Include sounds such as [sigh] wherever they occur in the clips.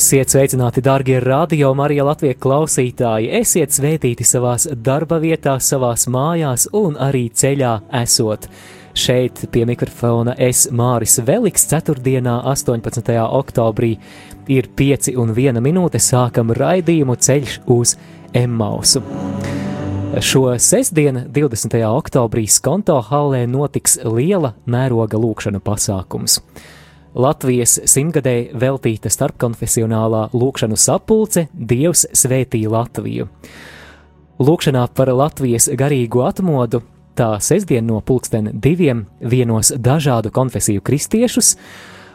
Esiet sveicināti, darbie radio Marija Latvijas klausītāji! Esiet svētīti savās darba vietās, savās mājās un arī ceļā esot. Šeit pie mikrofona es Māris Veliks 4. 18. oktobrī ir 5 un 1 minūte sākam raidījumu ceļš uz Emmausu. Šo sestdienu, 20. oktobrī, Skonto hallē notiks liela mēroga lūkšana pasākums. Latvijas simtgadē veltīta starpkonfesionālā lūkšanu sapulce Dievs svētī Latviju. Lūkšanā par Latvijas garīgo atmodu tā sestdien no pulksten diviem vienos dažādu konfesiju kristiešus,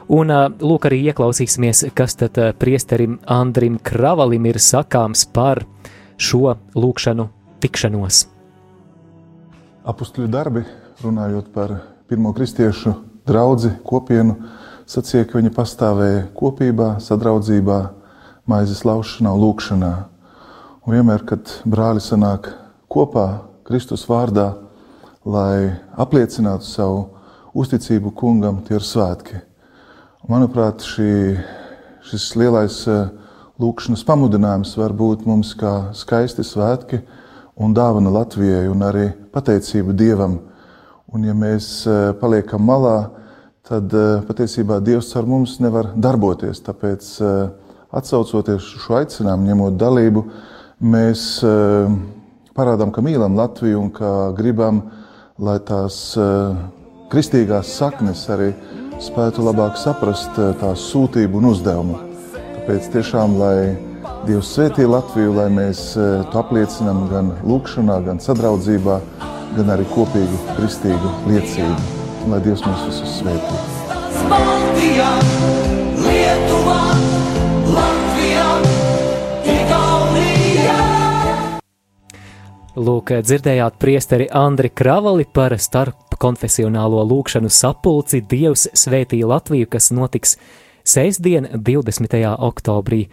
un lūk arī ieklausīsimies, kas tad priesterim Andrim Kravalim ir sakāms par šo lūkšanu tikšanos. Apustuļu darbi, runājot par pirmo kristiešu draugu kopienu, sacīja, ka viņi pastāvēja kopībā, sadraudzībā, maizes laušanā, lūkšanā. Un vienmēr, kad brāļi sanāk kopā Kristus vārdā, lai apliecinātu savu uzticību kungam, tie ir svētki. Manuprāt, šī, šis lielais eh, lūkšanas pamudinājums var būt mums kā skaisti svētki un dāvana Latvijai un arī pateicība Dievam. Un ja mēs eh, paliekam malā, tad eh, patiesībā Dievs ar mums nevar darboties. Tāpēc, eh, atsaucoties šo aicinājumu, ņemot dalību, mēs eh, parādām, ka mīlam Latviju un ka gribam, lai tās kristīgās saknes arī spētu labāk saprast tās sūtību un uzdevumu. Tāpēc tiešām, lai Dievs svētī Latviju, lai mēs to apliecinām gan lūkšanā, gan sadraudzībā, gan arī kopīgu kristīgu liecību lai Dievs mūs visus svētī. Baltijā, Lietuvā, Latvijā, Igaunijā. Lūk, dzirdējāt priesteri Andri Kravali par starp konfesionālo lūkšanu sapulci Dievs svētī Latviju, kas notiks sestdien, 20. oktobrī.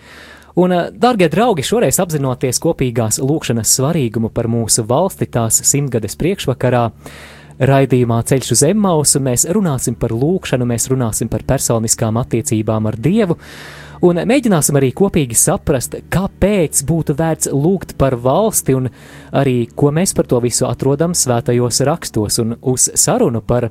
Un, darbie draugi, šoreiz apzinoties kopīgās lūkšanas svarīgumu par mūsu valsti tās simtgades priekšvakarā, Raidījumā Ceļš uz Emmausu mēs runāsim par lūkšanu, mēs runāsim par personiskām attiecībām ar Dievu, un mēģināsim arī kopīgi saprast, kāpēc būtu vērts lūgt par valsti, un arī ko mēs par to visu atrodam svētajos rakstos. Un uz sarunu par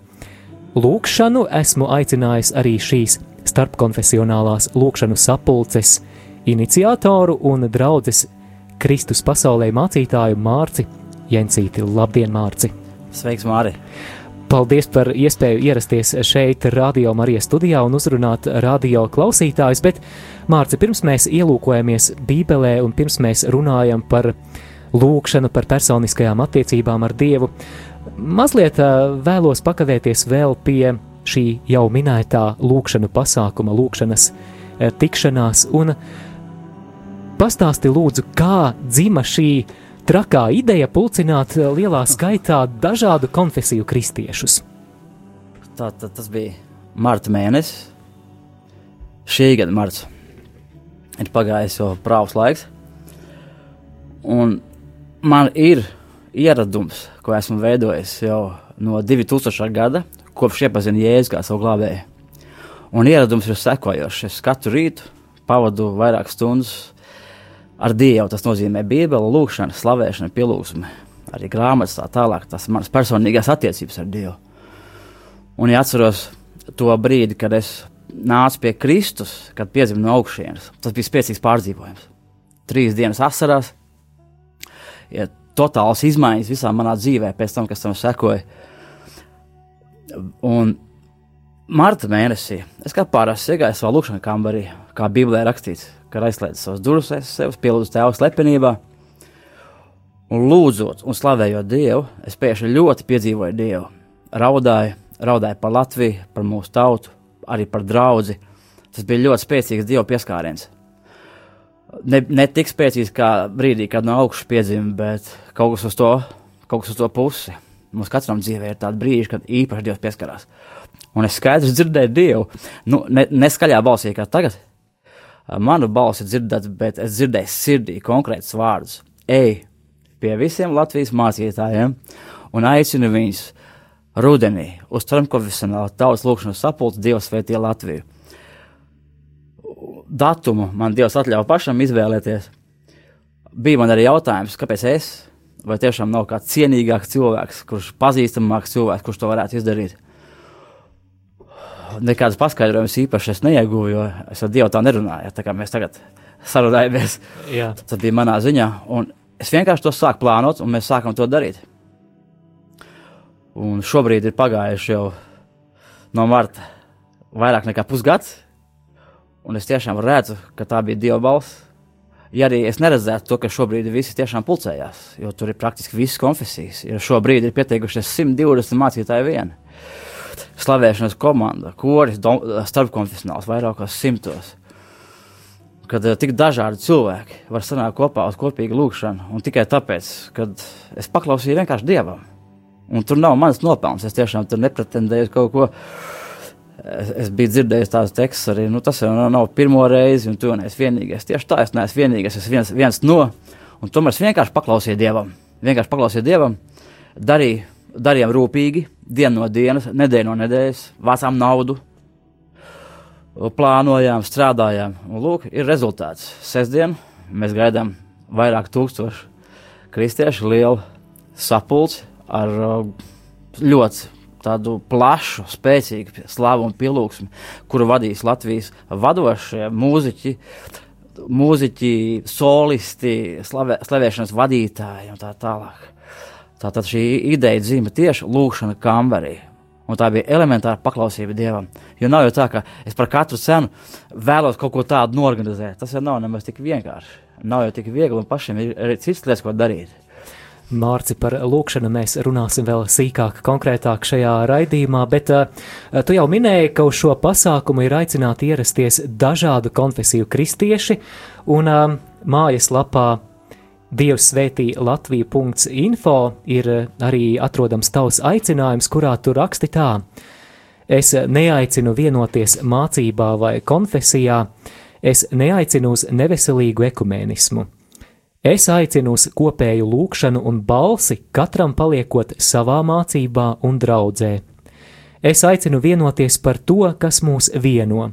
lūkšanu esmu aicinājis arī šīs starpkonfesionālās lūkšanu sapulces iniciatoru un draudzes Kristus pasaulē mācītāju Mārci Jensīti. Labdien, Mārci! Sveiks, Māri! Paldies par iespēju ierasties šeit, Radio Marijas studijā un uzrunāt radio klausītājus, bet, Mārci, pirms mēs ielūkojamies Bībelē un pirms mēs runājam par lūkšanu, par personiskajām attiecībām ar Dievu, mazliet vēlos pakavēties vēl pie šī jau minētā lūkšanu pasākuma, lūkšanas tikšanās, un pastāsti lūdzu, kā dzima šī trakā ideja pulcināt eh, lielā skaitā dažādu konfesiju kristiešus. Tā, tā, tas bija marta mēnesis. Šī gada marts ir pagājis jau prāvs laiks. Un man ir ieradums, ko esmu veidojis jau no 2000. gada, kopš iepazinu Jēzu kā savu glābēju. Un ieradums ir sekojošs. Es katru rītu pavadu vairākas stundas ar Dievu. Tas nozīmē Bībeli, lūgšanu, slavēšanu, pielūgsmu, arī grāmatas tā tālāk. Tas manas personīgās attiecības ar Dievu. Un ja atceros to brīdi, kad es nācu pie Kristus, kad piedzimu no augšas, tas bija spēcīgs pārdzīvojums. Trīs dienas asarās, ja totāls izmaiņas visā manā dzīvē, pēc tam, kas tam sekoja. Un marta mēnesī es kā parasti iegāju savā lūkšanā kā Bībelē rakstīts, kad aizslēdzu savas durvis aiz sevis, pielūdzu tēvu slepenībā. Un lūdzot un slavējot Dievu, es pēkšņi ļoti piedzīvoju Dievu. Raudāju, raudāju par Latviju, par mūsu tautu, arī par draugu, Tas bija ļoti spēcīgs Dieva pieskāriens. Ne, ne tik spēcīgs kā brīdī, kad no augšas piedzima, bet kaut kas uz to, kaut kas uz to pusi. Mums katram dzīvē ir tādi brīži, kad īpaši Dievs pieskarās. Un es skaidrs dzirdēju Dievu, nu, ne, neskaļā balsī kā tagad. Manu balsi dzirdēt, bet es dzirdēju sirdī konkrētus vārdus. Ej pie visiem Latvijas mācītājiem un aicinu viņus rudenī uz transkonfesionālu tautas lūkšanas sapulci Dievs svētī Latviju. Datumu man Dievs atļauj pašam izvēlēties. Bija man arī jautājums, kāpēc es, vai tiešām nav kāds cienīgāks cilvēks, kurš pazīstamāks cilvēks, kurš to varētu izdarīt. Nekādas paskaidrojumus īpaši es neieguvu, jo es ar Dievu tā nerunāju. Tā kā mēs tagad sarunājamies, tas bija manā ziņā. Un es vienkārši to sāku plānot, un mēs sākam to darīt. Un šobrīd ir pagājuši jau no marta vairāk nekā pusgads, un es tiešām redzu, ka tā bija Dieva balss. Ja arī es neredzētu to, ka šobrīd visi tiešām pulcējās, jo tur ir praktiski visas konfesijas, ja šobrīd ir pieteikušies 120 mācītāji viena. Slavēšanas komanda, koris, starpkonfesionāls vairākos simtos. Kad uh, tik dažādi cilvēki var sanākt kopā uz kopīgu lūgšanu, un tikai tāpēc, ka es paklausīju vienkārši dievam. Un tur nav mans nopelns. Es tiešām tur nepretendēju kaut ko. Es, es biju dzirdējis tādus tekstus arī. Nu, tas jau nav, nav pirmo reizi, un tu neesi vienīgais. Tieši tā, es neesmu vienīgais. Es esmu viens, viens no. Un tomēr es vienkārši paklausīju dievam. Vienkārši paklausīju dievam. Darīju, darījām rūpīgi, dienu no dienas, nedēļu no nedēļas, vācām naudu, plānojām, strādājām. Un, lūk, ir rezultāts. Sestdien mēs gaidām vairāk tūkstošu kristiešu lielu sapulci ar uh, ļoti tādu plašu, spēcīgu slavu un pielūgsmu, kuru vadīs Latvijas vadošie mūziķi, mūziķi solisti, slavē, slavēšanas vadītāji un tā tālāk. Tātad šī ideja dzīve tieši lūkšana kambarī. Un tā bija elementāra paklausība dievam. Jo nav jau tā, ka es par katru cenu vēlos kaut ko tādu norganizēt. Tas jau nav nemaz tik vienkārši. Nav jau tik viegli, un pašiem ir arī citas lietas, ko darīt. Mārci par lūkšanu mēs runāsim vēl sīkāk, konkrētāk šajā raidījumā, bet uh, tu jau minēji, ka uz šo pasākumu ir aicināti ierasties dažādu konfesiju kristieši, un uh, mājaslapā Dievs svētī Latviju.info ir arī atrodams tavs aicinājums, kurā tu raksti tā. Es neaicinu vienoties mācībā vai konfesijā, es neaicinu uz neveselīgu ekumēnismu. Es aicinu uz kopēju lūgšanu un balsi, katram paliekot savā mācībā un draudzē. Es aicinu vienoties par to, kas mūs vieno.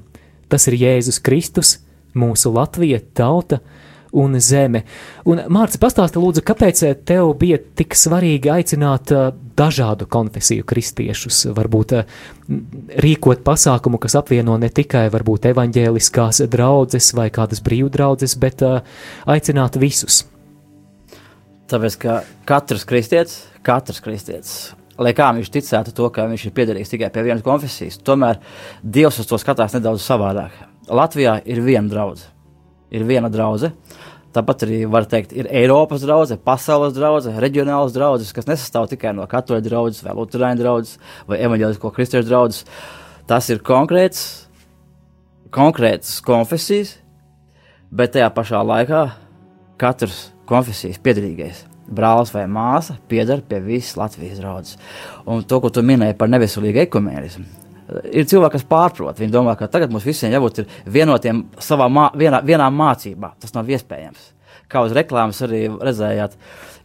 Tas ir Jēzus Kristus, mūsu Latvija, tauta un zeme. Un, Mārcis, pastāsti lūdzu, kāpēc tev bija tik svarīgi aicināt uh, dažādu konfesiju kristiešus, varbūt uh, rīkot pasākumu, kas apvieno ne tikai varbūt evaņģēliskās draudzes vai kādas brīvdraudzes, bet aicināt visus. Tāpēc, ka katrs kristietis, katrs kristietis lai kā viņš ticētu to, ka viņš ir piederīgs tikai pie vienas konfesijas, tomēr Dievs uz to skatās nedaudz savādāk. Latvijā ir viena draudzene, ir viena draudzene. Tāpat arī var teikt, ir Eiropas draudzene, pasaules draudzene, reģionālas draudzes, kas nesastāv tikai no katoļu draudzes, vai luterāņu draudzes, vai evaņģēlisko kristiešu draudzes. Tas ir konkrēts, konkrēts konfesijas, bet tajā pašā laikā katrs konfesijas piedarīgais brālis vai māsa pieder pie visas Latvijas draudzes. Un to, ko tu minēji par neveselīgu ekumēnismu, ir cilvēki, kas pārprot. Viņi domā, ka tagad mums visiem jābūt vienotiem savā mā, vienā, vienā mācībā. Tas nav iespējams. Kā uz reklāmas arī redzējāt,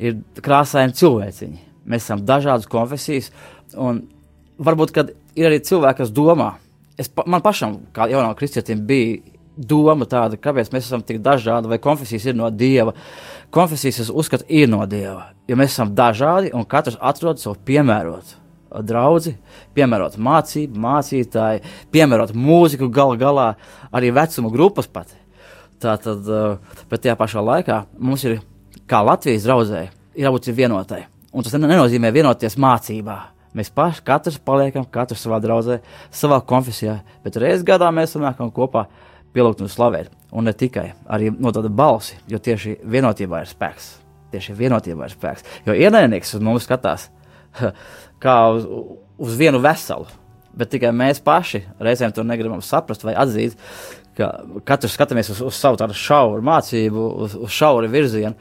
ir krāsaini cilvēciņi. Mēs esam dažādas konfesijas, un varbūt ir arī cilvēki, kas domā. Es, man pašam, kā jaunam kristietim, bija doma tāda, kāpēc mēs esam tik dažādi, vai konfesijas ir no dieva. Konfesijas, es uzskatu, ir no dieva, jo mēs esam dažādi un katrs atrod savu piemērotu draugu, piemērot mācību, mācītāju, piemērot mūziku, galu galā arī vecuma grupas pat. Tā tad, bet tajā pašā laikā mums ir, kā Latvijas draudzē, ir jābūt vienotai. Un tas nenozīmē vienoties mācībā. Mēs paši katrs paliekam, katrs savā draudzē, savā konfesijā, bet reizes gadā mēs sanākam kopā pielūgt un slavēt. Un ne tikai, arī no tāda balsi, jo tieši vienotībā ir spēks. Tieši vienotībā ir spēks. Jo ienaidnieks uz mums skatās [laughs] kā uz, uz vienu veselu. bet tikai mēs paši reizēm to negribam saprast vai atzīt, ka katrs skatāmies uz, uz savu tādu šauru mācību, uz, uz šauru virzienu.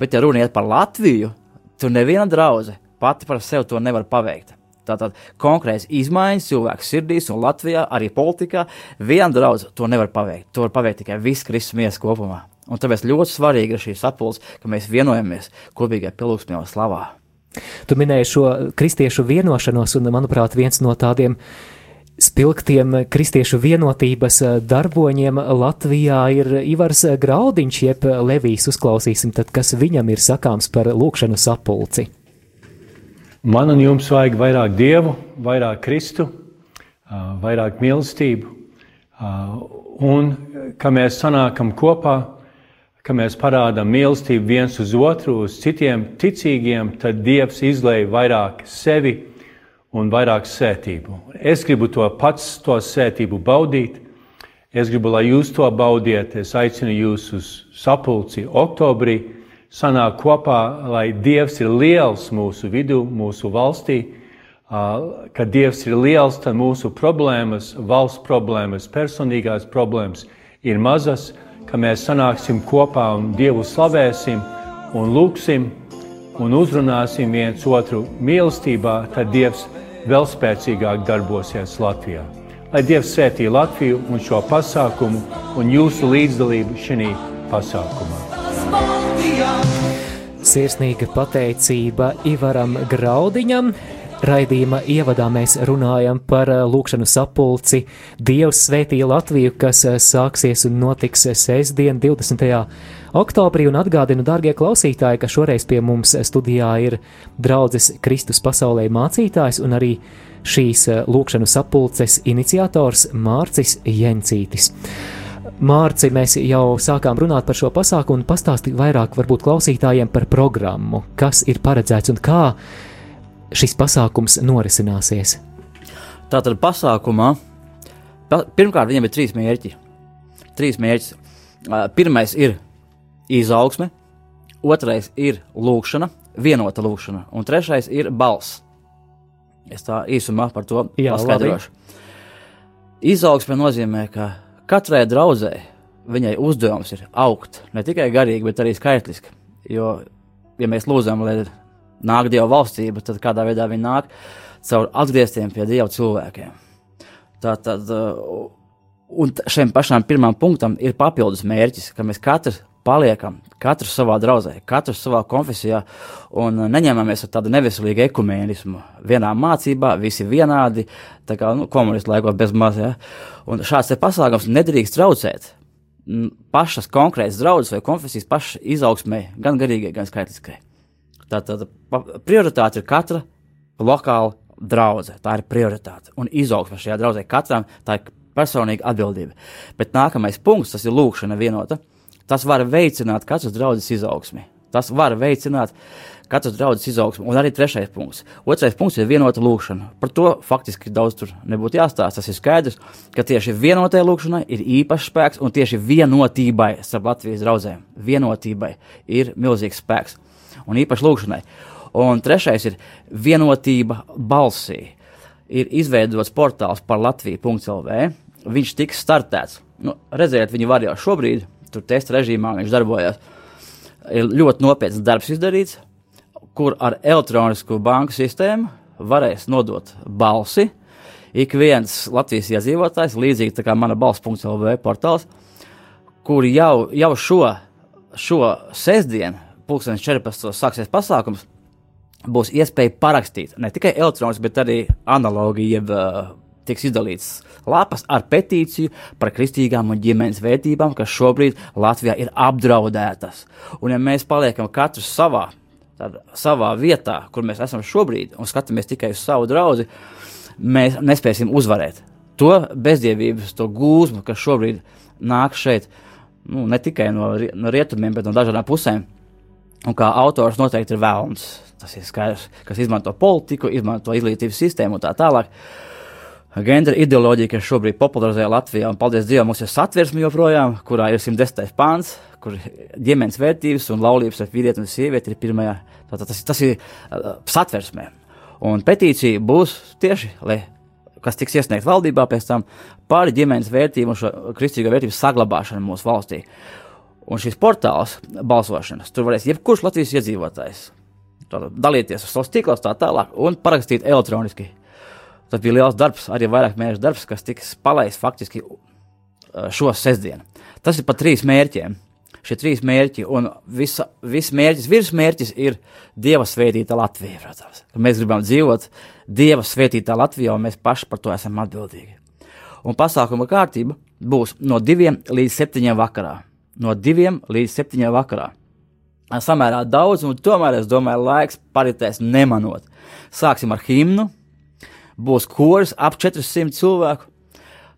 Bet, ja runa iet par Latviju, tur neviena draudzene pati par sevi to nevar paveikt. Tātad konkrēts izmaiņas cilvēku sirdīs un Latvijā, arī politikā, viena draudzene to nevar paveikt. To var paveikt tikai viss Kristus miesa kopumā. Un tāpēc ļoti svarīgi ir šī sapulce, ka mēs vienojamies kopīgajā pilsētā slavā. Tu minēji šo kristiešu vienošanos, un, manuprāt, viens no tādiem spilgtiem kristiešu vienotības darboņiem Latvijā ir Ivars Graudiņš, jeb Levijs. Uzklausīsim, tad, kas viņam ir sakāms par lūkšanu sapulci. Man un jums vajag vairāk dievu, vairāk Kristu, vairāk mīlestību. Un, kad mēs sanākam kopā, ka mēs parādām mīlestību viens uz otru, uz citiem ticīgiem, tad Dievs izlēja vairāk sevi un vairāk sētību. Es gribu to pats, to sētību baudīt. Es gribu, lai jūs to baudiet. Es aicinu jūs uz sapulci oktobrī. Sanāk kopā, lai Dievs ir liels mūsu vidū, mūsu valstī. Kad Dievs ir liels, tad mūsu problēmas, valsts problēmas, personīgās problēmas ir mazas ka mēs sanāksim kopā un Dievu slavēsim un lūgsim un uzrunāsim viens otru mīlestībā, tad Dievs vēl spēcīgāk darbosies Latvijā. Lai Dievs svētī Latviju un šo pasākumu un jūsu līdzdalību šajā pasākumā. Sirsnīga pateicība Ivaram Graudiņam, Raidījuma ievadā mēs runājam par eh, lūkšanu sapulci Dievs svētīja Latviju, kas eh, sāksies un notiks eh, sestdien 20. oktobrī, un atgādinu, dārgie klausītāji, ka šoreiz pie mums studijā ir draudzes Kristus pasaulē mācītājs un arī šīs lūkšanu sapulces iniciators Mārcis Jencītis. Mārci, mēs jau sākām runāt par šo pasākumu pastāstīt vairāk varbūt klausītājiem par programmu, kas ir paredzēts un kā šis pasākums norisināsies? Tātad pasākumā pirmkārt viņam ir trīs mērķi. Trīs mērķi. Pirmais ir izaugsme, otrais ir lūkšana, vienota lūkšana, un trešais ir balss. Es tā īsumā par to Jā, paskaidrošu. Labi. Izaugsme nozīmē, ka katrai draudzēji viņai uzdevums ir augt ne tikai garīgi, bet arī skaitliski. Jo, ja mēs lūdzam, lai nāk Dieva valstība, tad kādā veidā viņi nāk caur atgrieztiem pie Dieva cilvēkiem. Tā tad, uh, un šiem pašām pirmām punktam ir papildus mērķis, ka mēs katrs paliekam, katrs savā draudzē, katrs savā konfesijā, un neņemamies ar tādu neveselīgu ekumēnismu. Vienā mācībā visi vienādi, tā kā nu, komunistu laikos bez maz. Ja? Un šāds pasākums nedrīkst traucēt pašas konkrētas draudzes vai konfesijas pašas izaugsmē, gan garīgai, gan skaitliskai. Tātad prioritāte ir katra lokāla draudzene. Tā ir prioritāte un izaugsme šajā draudzē. Katram tā ir personīga atbildība. Bet nākamais punkts, tas ir lūkšana vienota. Tas var veicināt katras draudzes izaugsmi. Tas var veicināt katras draudzes izaugsmi. Un arī trešais punkts. Otrais punkts ir vienota lūkšana. Par to faktiski daudz tur nebūtu jāstāsta. Tas ir skaidrs, ka tieši vienotai lūkšanai ir īpašs spēks un tieši vienotībai starp Latvijas draugiem. Vienotībai ir milzīgs spēks un īpaši lūkšanai. Un trešais ir vienotība balsī. Ir izveidots portāls par Latviju.CLV. Viņš tiks startēts. Nu, redziet, viņi var jau šobrīd, tur testa režīmā viņš darbojas. Ir ļoti nopietns darbs izdarīts, kur ar elektronisku banku sistēmu varēs nodot balsi. Ik viens Latvijas iedzīvotājs, līdzīgi kā mana balss.CLV portāls, kur jau, jau šo, šo sestdienu pulkstenis 14. sāksies pasākums, būs iespēja parakstīt ne tikai elektroniski, bet arī analogi, jeb uh, tiks izdalīts lapas ar petīciju par kristīgām un ģimenes vērtībām, kas šobrīd Latvijā ir apdraudētas. Un ja mēs paliekam katrs savā, savā vietā, kur mēs esam šobrīd, un skatāmies tikai uz savu draugu, mēs nespēsim uzvarēt to bezdievības, to gūzmu, kas šobrīd nāk šeit, nu, ne tikai no, no rietumiem, bet no dažādām pusēm. Un kā autors noteikti ir vēlams. Tas ir skaidrs, kas izmanto politiku, izmanto izglītības sistēmu un tā tālāk. Gendra ideoloģija, kas šobrīd popularizē Latvijā, un paldies Dievam, mums ir satversme joprojām, kurā ir 110. pāns, kur ģimenes vērtības un laulības ar vīrieti un sievieti ir pirmajā. Tātad tas, tas ir uh, satversmē. Un petīcija būs tieši, lai kas tiks iesniegts valdībā pēc tam par ģimenes vērtību un šo kristīgo vērtību saglabāšanu mūsu valstī. Un šis portāls balsošanas, tur varēs jebkurš Latvijas iedzīvotājs dalīties uz savus tīklos tā tālāk un parakstīt elektroniski. Tas bija liels darbs, arī vairāk mēnešu darbs, kas tiks palaists faktiski šo sestdienu. Tas ir pa trīs mērķiem. Šie trīs mērķi un visa, viss mērķis, virsmērķis ir Dieva svētīta Latvija. Protams. Mēs gribam dzīvot Dieva svētītā Latvijā, un mēs paši par to esam atbildīgi. Un pasākuma kārtība būs no diviem līdz septiņiem vakarā. No diviem līdz septiņiem vakarā. Samērā daudz, un tomēr es domāju, laiks paritēs nemanot. Sāksim ar himnu. Būs koris ap 400 cilvēku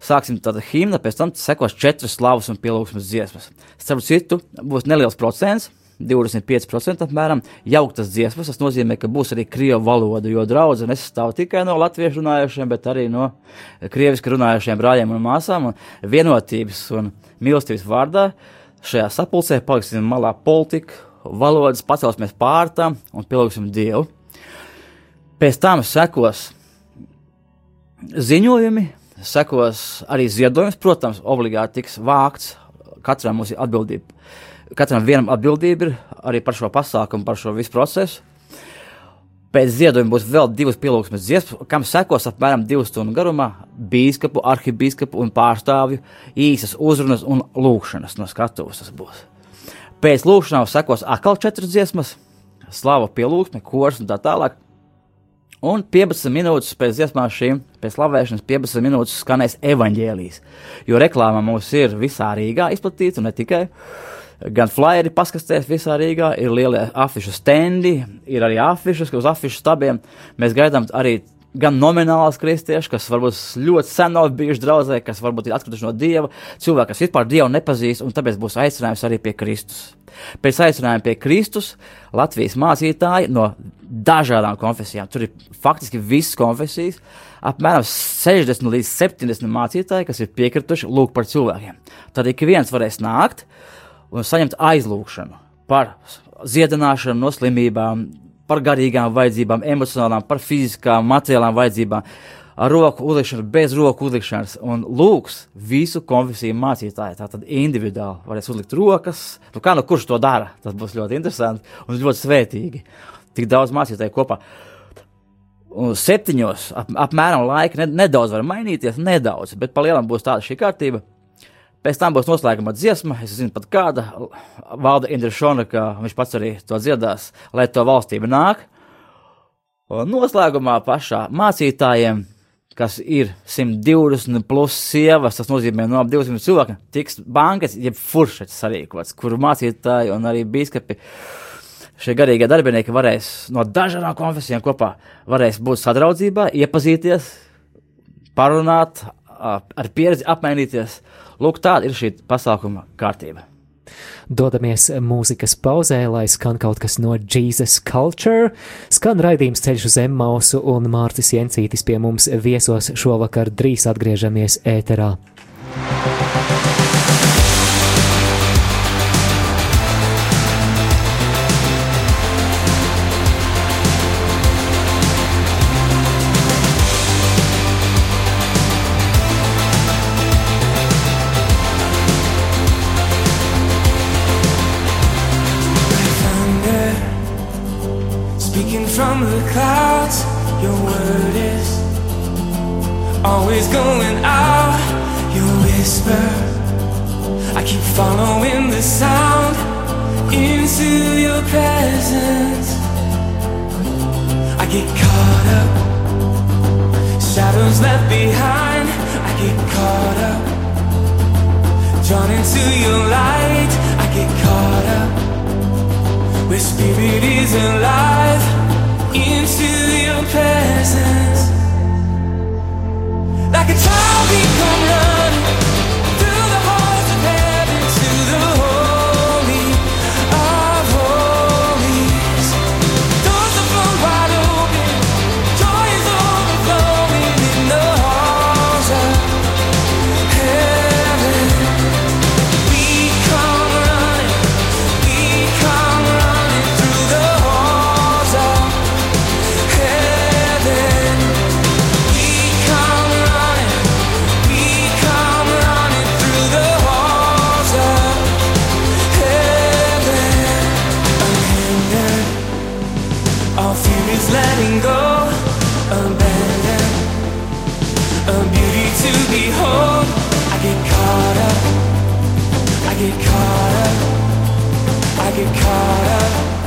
Sāksim tādu himnu, pēc tam sekos četras slavas un pielūgsmes dziesmas. Starp citu, būs neliels procents. 25% apmēram jauktas dziesmas. Tas nozīmē, ka būs arī krievu valoda, jo draudzene nesastāv tikai no latviešu runājošiem, bet arī no krieviski runājošiem brāļiem un māsām. Un vienotības un mīlestības vārdā šajā sapulcē paliksim malā politika, valodas, pacelsimies pārtām un pielūgsim Dievu. Pēc tam sekos ziņojumi, sekos arī ziedojums. Protams, obligāti tiks vākts. Katram mums ir atbildība. Katram vienam atbildība ir arī par šo pasākumu, par šo visu procesu. Pēc ziedojuma būs vēl divas pielūgsmes dziesmas, kam sekos apmēram divu stundu garumā biskupu, arhibīskapu un pārstāvju īsas uzrunas un lūkšanas no skatuves. Pēc lūkšanām sekos atkal četras dziesmas, slava pielūgsme, kurs un tā tālāk. Un 15 minūtes pēc dziesmām šīm, pēc slavēšanas, 15 minūtes skanēs evaņģēlijas. Jo reklāma mums ir visā Rīgā izplatīta, un ne tikai. Gan flyeri paskatās visā Rīgā, ir lielie afišu stendi, ir arī afišas, uz afišu stabiem mēs gaidām arī gan nominālās kristieši, kas varbūt ļoti sen nav bijuši draugi, kas varbūt ir atkrituši no dieva, cilvēki, kas vispār dievu nepazīst, un tāpēc būs aicinājums arī pie Kristus. Pēc aicinājuma pie Kristus Latvijas mācītāji no dažādām konfesijām, tur ir faktiski visas konfesijas, apmēram 60 līdz 70 mācītāji, kas ir piekrituši lūgt par cilvēkiem. Tad ik viens varēs nākt un saņemt aizlūgšanu par ziedināšanu no slimībām, par garīgām vajadzībām, emocionālām, par fiziskām, materiālām vajadzībām, ar roku uzlikšanu, bez roku uzlikšanas. Un lūgs visu konfesiju mācītāju. Tātad individuāli varēs uzlikt rokas. Nu, kā nu kurš to dara? Tas būs ļoti interesanti un ļoti svētīgi. Tik daudz mācītāju kopā. Un septiņos ap, apmēram laika nedaudz var mainīties, nedaudz, bet pa lielam būs tāda šī kārtība. Pēc tam būs noslēguma dziesma, es zinu pat kāda, valda Indrišona, ka viņš pats arī to dziedās, lai to valstība nāk. Un noslēgumā pašā mācītājiem, kas ir 120 plus sievas, tas nozīmē no ap 200 cilvēkiem, tiks bankas, jeb furšets sarīkots, kur mācītāji un arī bīskapi šie garīgie darbinieki varēs no dažādām konfesijām kopā varēs būt sadraudzībā, iepazīties, parunāt, ar pieredzi apmainīties. Lūk, tāda ir šī pasākuma kārtība. Dodamies mūzikas pauzē, lai skan kaut kas no Jesus Culture. Skan raidījums ceļš uz Emmausu, un Mārcis Jencītis pie mums viesos šovakar drīz atgriežamies ēterā. always get caught up.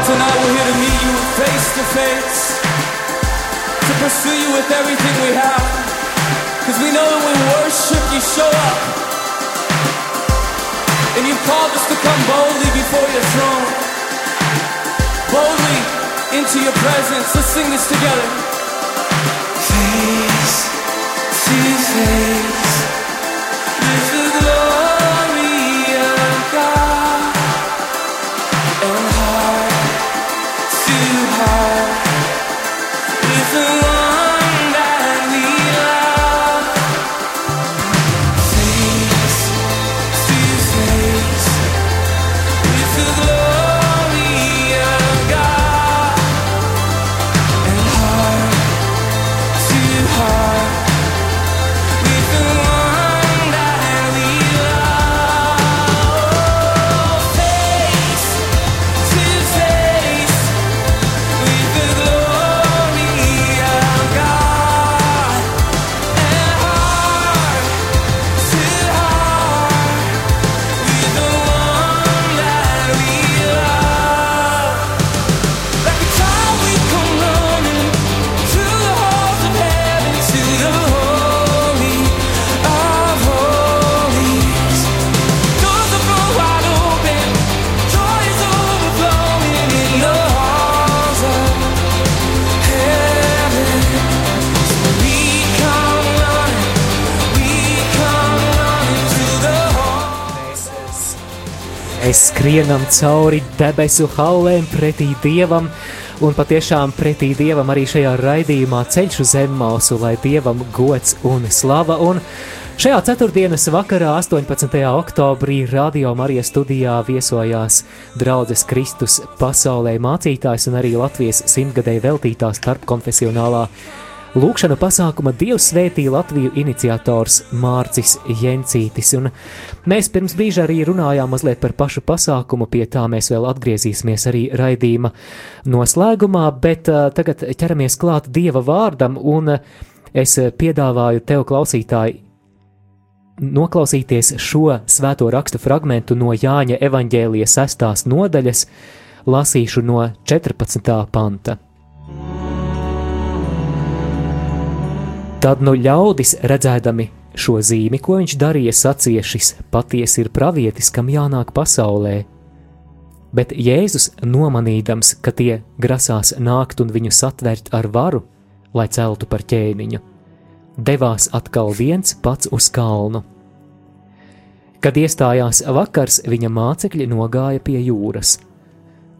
Tonight we're here to meet you face to face. To pursue you with everything we have. Because we know that when we worship, you show up. And you've called us to come boldly before your throne. Boldly into your presence. Let's sing this together. Face to face. Mēs skrienam cauri debesu haulēm pretī dievam, un patiešām pretī dievam arī šajā raidījumā ceļš uz zemmausu, lai dievam gods un slava. Un šajā ceturtdienas vakarā, 18. oktobrī, Radio Marijas studijā viesojās draudzes Kristus pasaulē mācītājs un arī Latvijas simtgadēji veltītā starpkonfesionālā Lūkšana pasākuma Dievs svētīja Latviju iniciators Mārcis Jencītis, un mēs pirms brīža arī runājām mazliet par pašu pasākumu, pie tā mēs vēl atgriezīsimies arī raidījuma noslēgumā, bet uh, tagad ķeramies klāt Dieva vārdam, un uh, es piedāvāju tev klausītāji noklausīties šo svēto rakstu fragmentu no Jāņa evaņģēlijas sestās nodaļas, lasīšu no 14. panta. Tad nu ļaudis redzēdami šo zīmi, ko viņš darīja, sacīja šis patiesi ir pravietis, kam jānāk pasaulē. Bet Jēzus nomanīdams, ka tie grasās nākt un viņu satvert ar varu, lai celtu par ķēniņu, devās atkal viens pats uz kalnu. Kad iestājās vakars, viņa mācekļi nogāja pie jūras,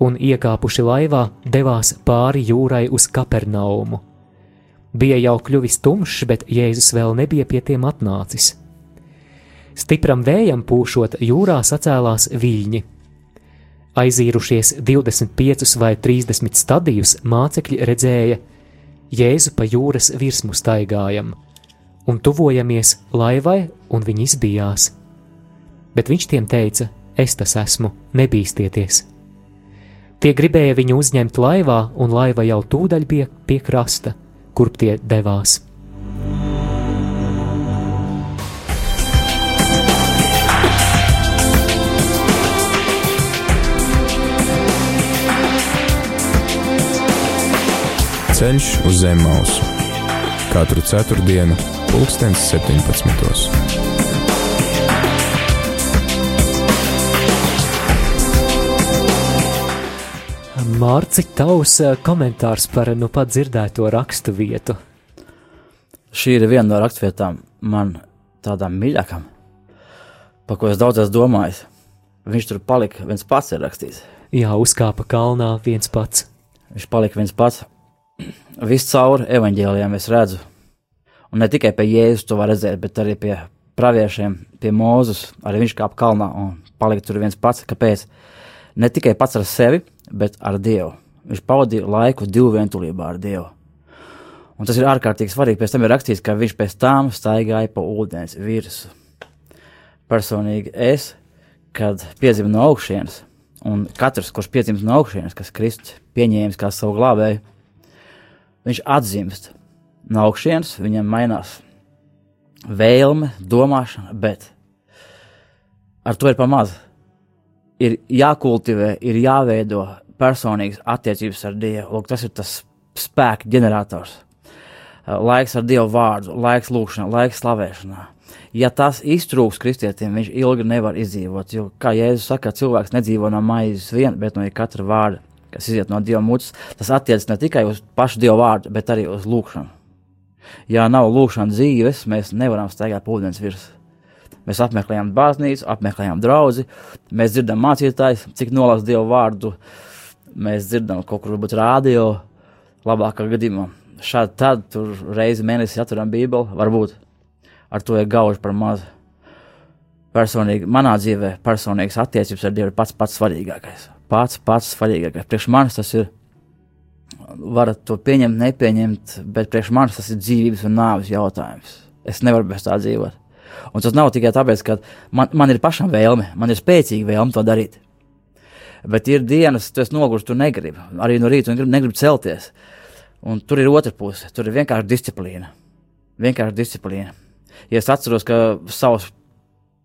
un iekāpuši laivā, devās pāri jūrai uz Kapernaumu. Bija jau kļuvis tumšs, bet Jēzus vēl nebija pie tiem atnācis. Stipram vējam pūšot, jūrā sacēlās viļņi. Aizīrušies 25 vai 30 stadijus, mācekļi redzēja Jēzu pa jūras virsmu staigājam, un tuvojamies laivai, un viņi izbijās. Bet viņš tiem teica: Es tas esmu, nebīsties! Tie gribēja viņu uzņemt laivā, un laiva jau tūdaļ bija pie krasta, kurp tie devās. Ceļš uz zem mausu katru ceturtdienu, pulkstens 17. Mārci, tavs eh, komentārs par nu pat dzirdēto rakstu vietu. Šī ir viena no raksturvietām man tādām mīļākām, par ko es daudz esmu domājis. Viņš tur palika viens pats, ir rakstīts. Jā, uzkāpa kalnā viens pats. Viņš palika viens pats. [clears throat] Viss cauri evaņģēlijām es redzu. Un ne tikai pie Jēzus to var redzēt, bet arī pie praviešiem, pie Mūzus. Arī viņš kāpa kalnā un palika tur viens pats. Kāpēc? Ne tikai pats ar sevi, bet ar Dievu. Viņš pavadīja laiku divu vientulībā ar Dievu. Un tas ir ārkārtīgi svarīgi. Pēc tam ir rakstīts, ka viņš pēc tam staigāja pa ūdens virsmu. Personīgi es, kad piedzimu no augšas, un katrs, kurš piedzimst no augšas, kas Kristus pieņēmis kā savu glābēju, viņš atzimst no augšas, viņam mainās vēlme, domāšana, bet ar to ir pamazs. Ir jākultivē, ir jāveido personīgas attiecības ar Dievu. Lūk, tas ir tas spēka ģenerators. Laiks ar Dievu vārdu, laiks lūgšanā, laiks slavēšanā. Ja tas iztrūks kristietim, viņš ilgi nevar izdzīvot. Jo, kā Jēzus saka, cilvēks nedzīvo no maizes vien, bet no katra vārda, kas iziet no Dieva mutes. Tas attiecas ne tikai uz pašu Dieva vārdu, bet arī uz lūgšanu. Ja nav lūgšanas dzīves, mēs nevaram staigāt pa ūdens virsmu. Mēs apmeklējam baznīcu, apmeklējam draugu, mēs dzirdam mācītājus, cik nolasa Dieva vārdu. Mēs dzirdam kaut kur, varbūt rādio, labākā gadījumā. Šādi tad tur reizi mēnesī atveram Bībeli, varbūt ar to ir gauži par mazu. Personīgi, manā dzīvē, personīgas attiecības ar Dievu ir pats pats svarīgākais. Pats pats svarīgākais. Priekš manis tas ir, varat to pieņemt, nepieņemt, bet priekš manis tas ir dzīvības un nāves jautājums. Es nevaru bez tā dzīvot. Un tas nav tikai tāpēc, ka man, man ir pašam vēlme, man ir spēcīga vēlme to darīt. Bet ir dienas, tu esi noguris, tu negribi. Arī no rīta negribi, negribi celties. Un tur ir otra puse, tur ir vienkārši disciplīna. Vienkārši disciplīna. Ja es atceros, ka savas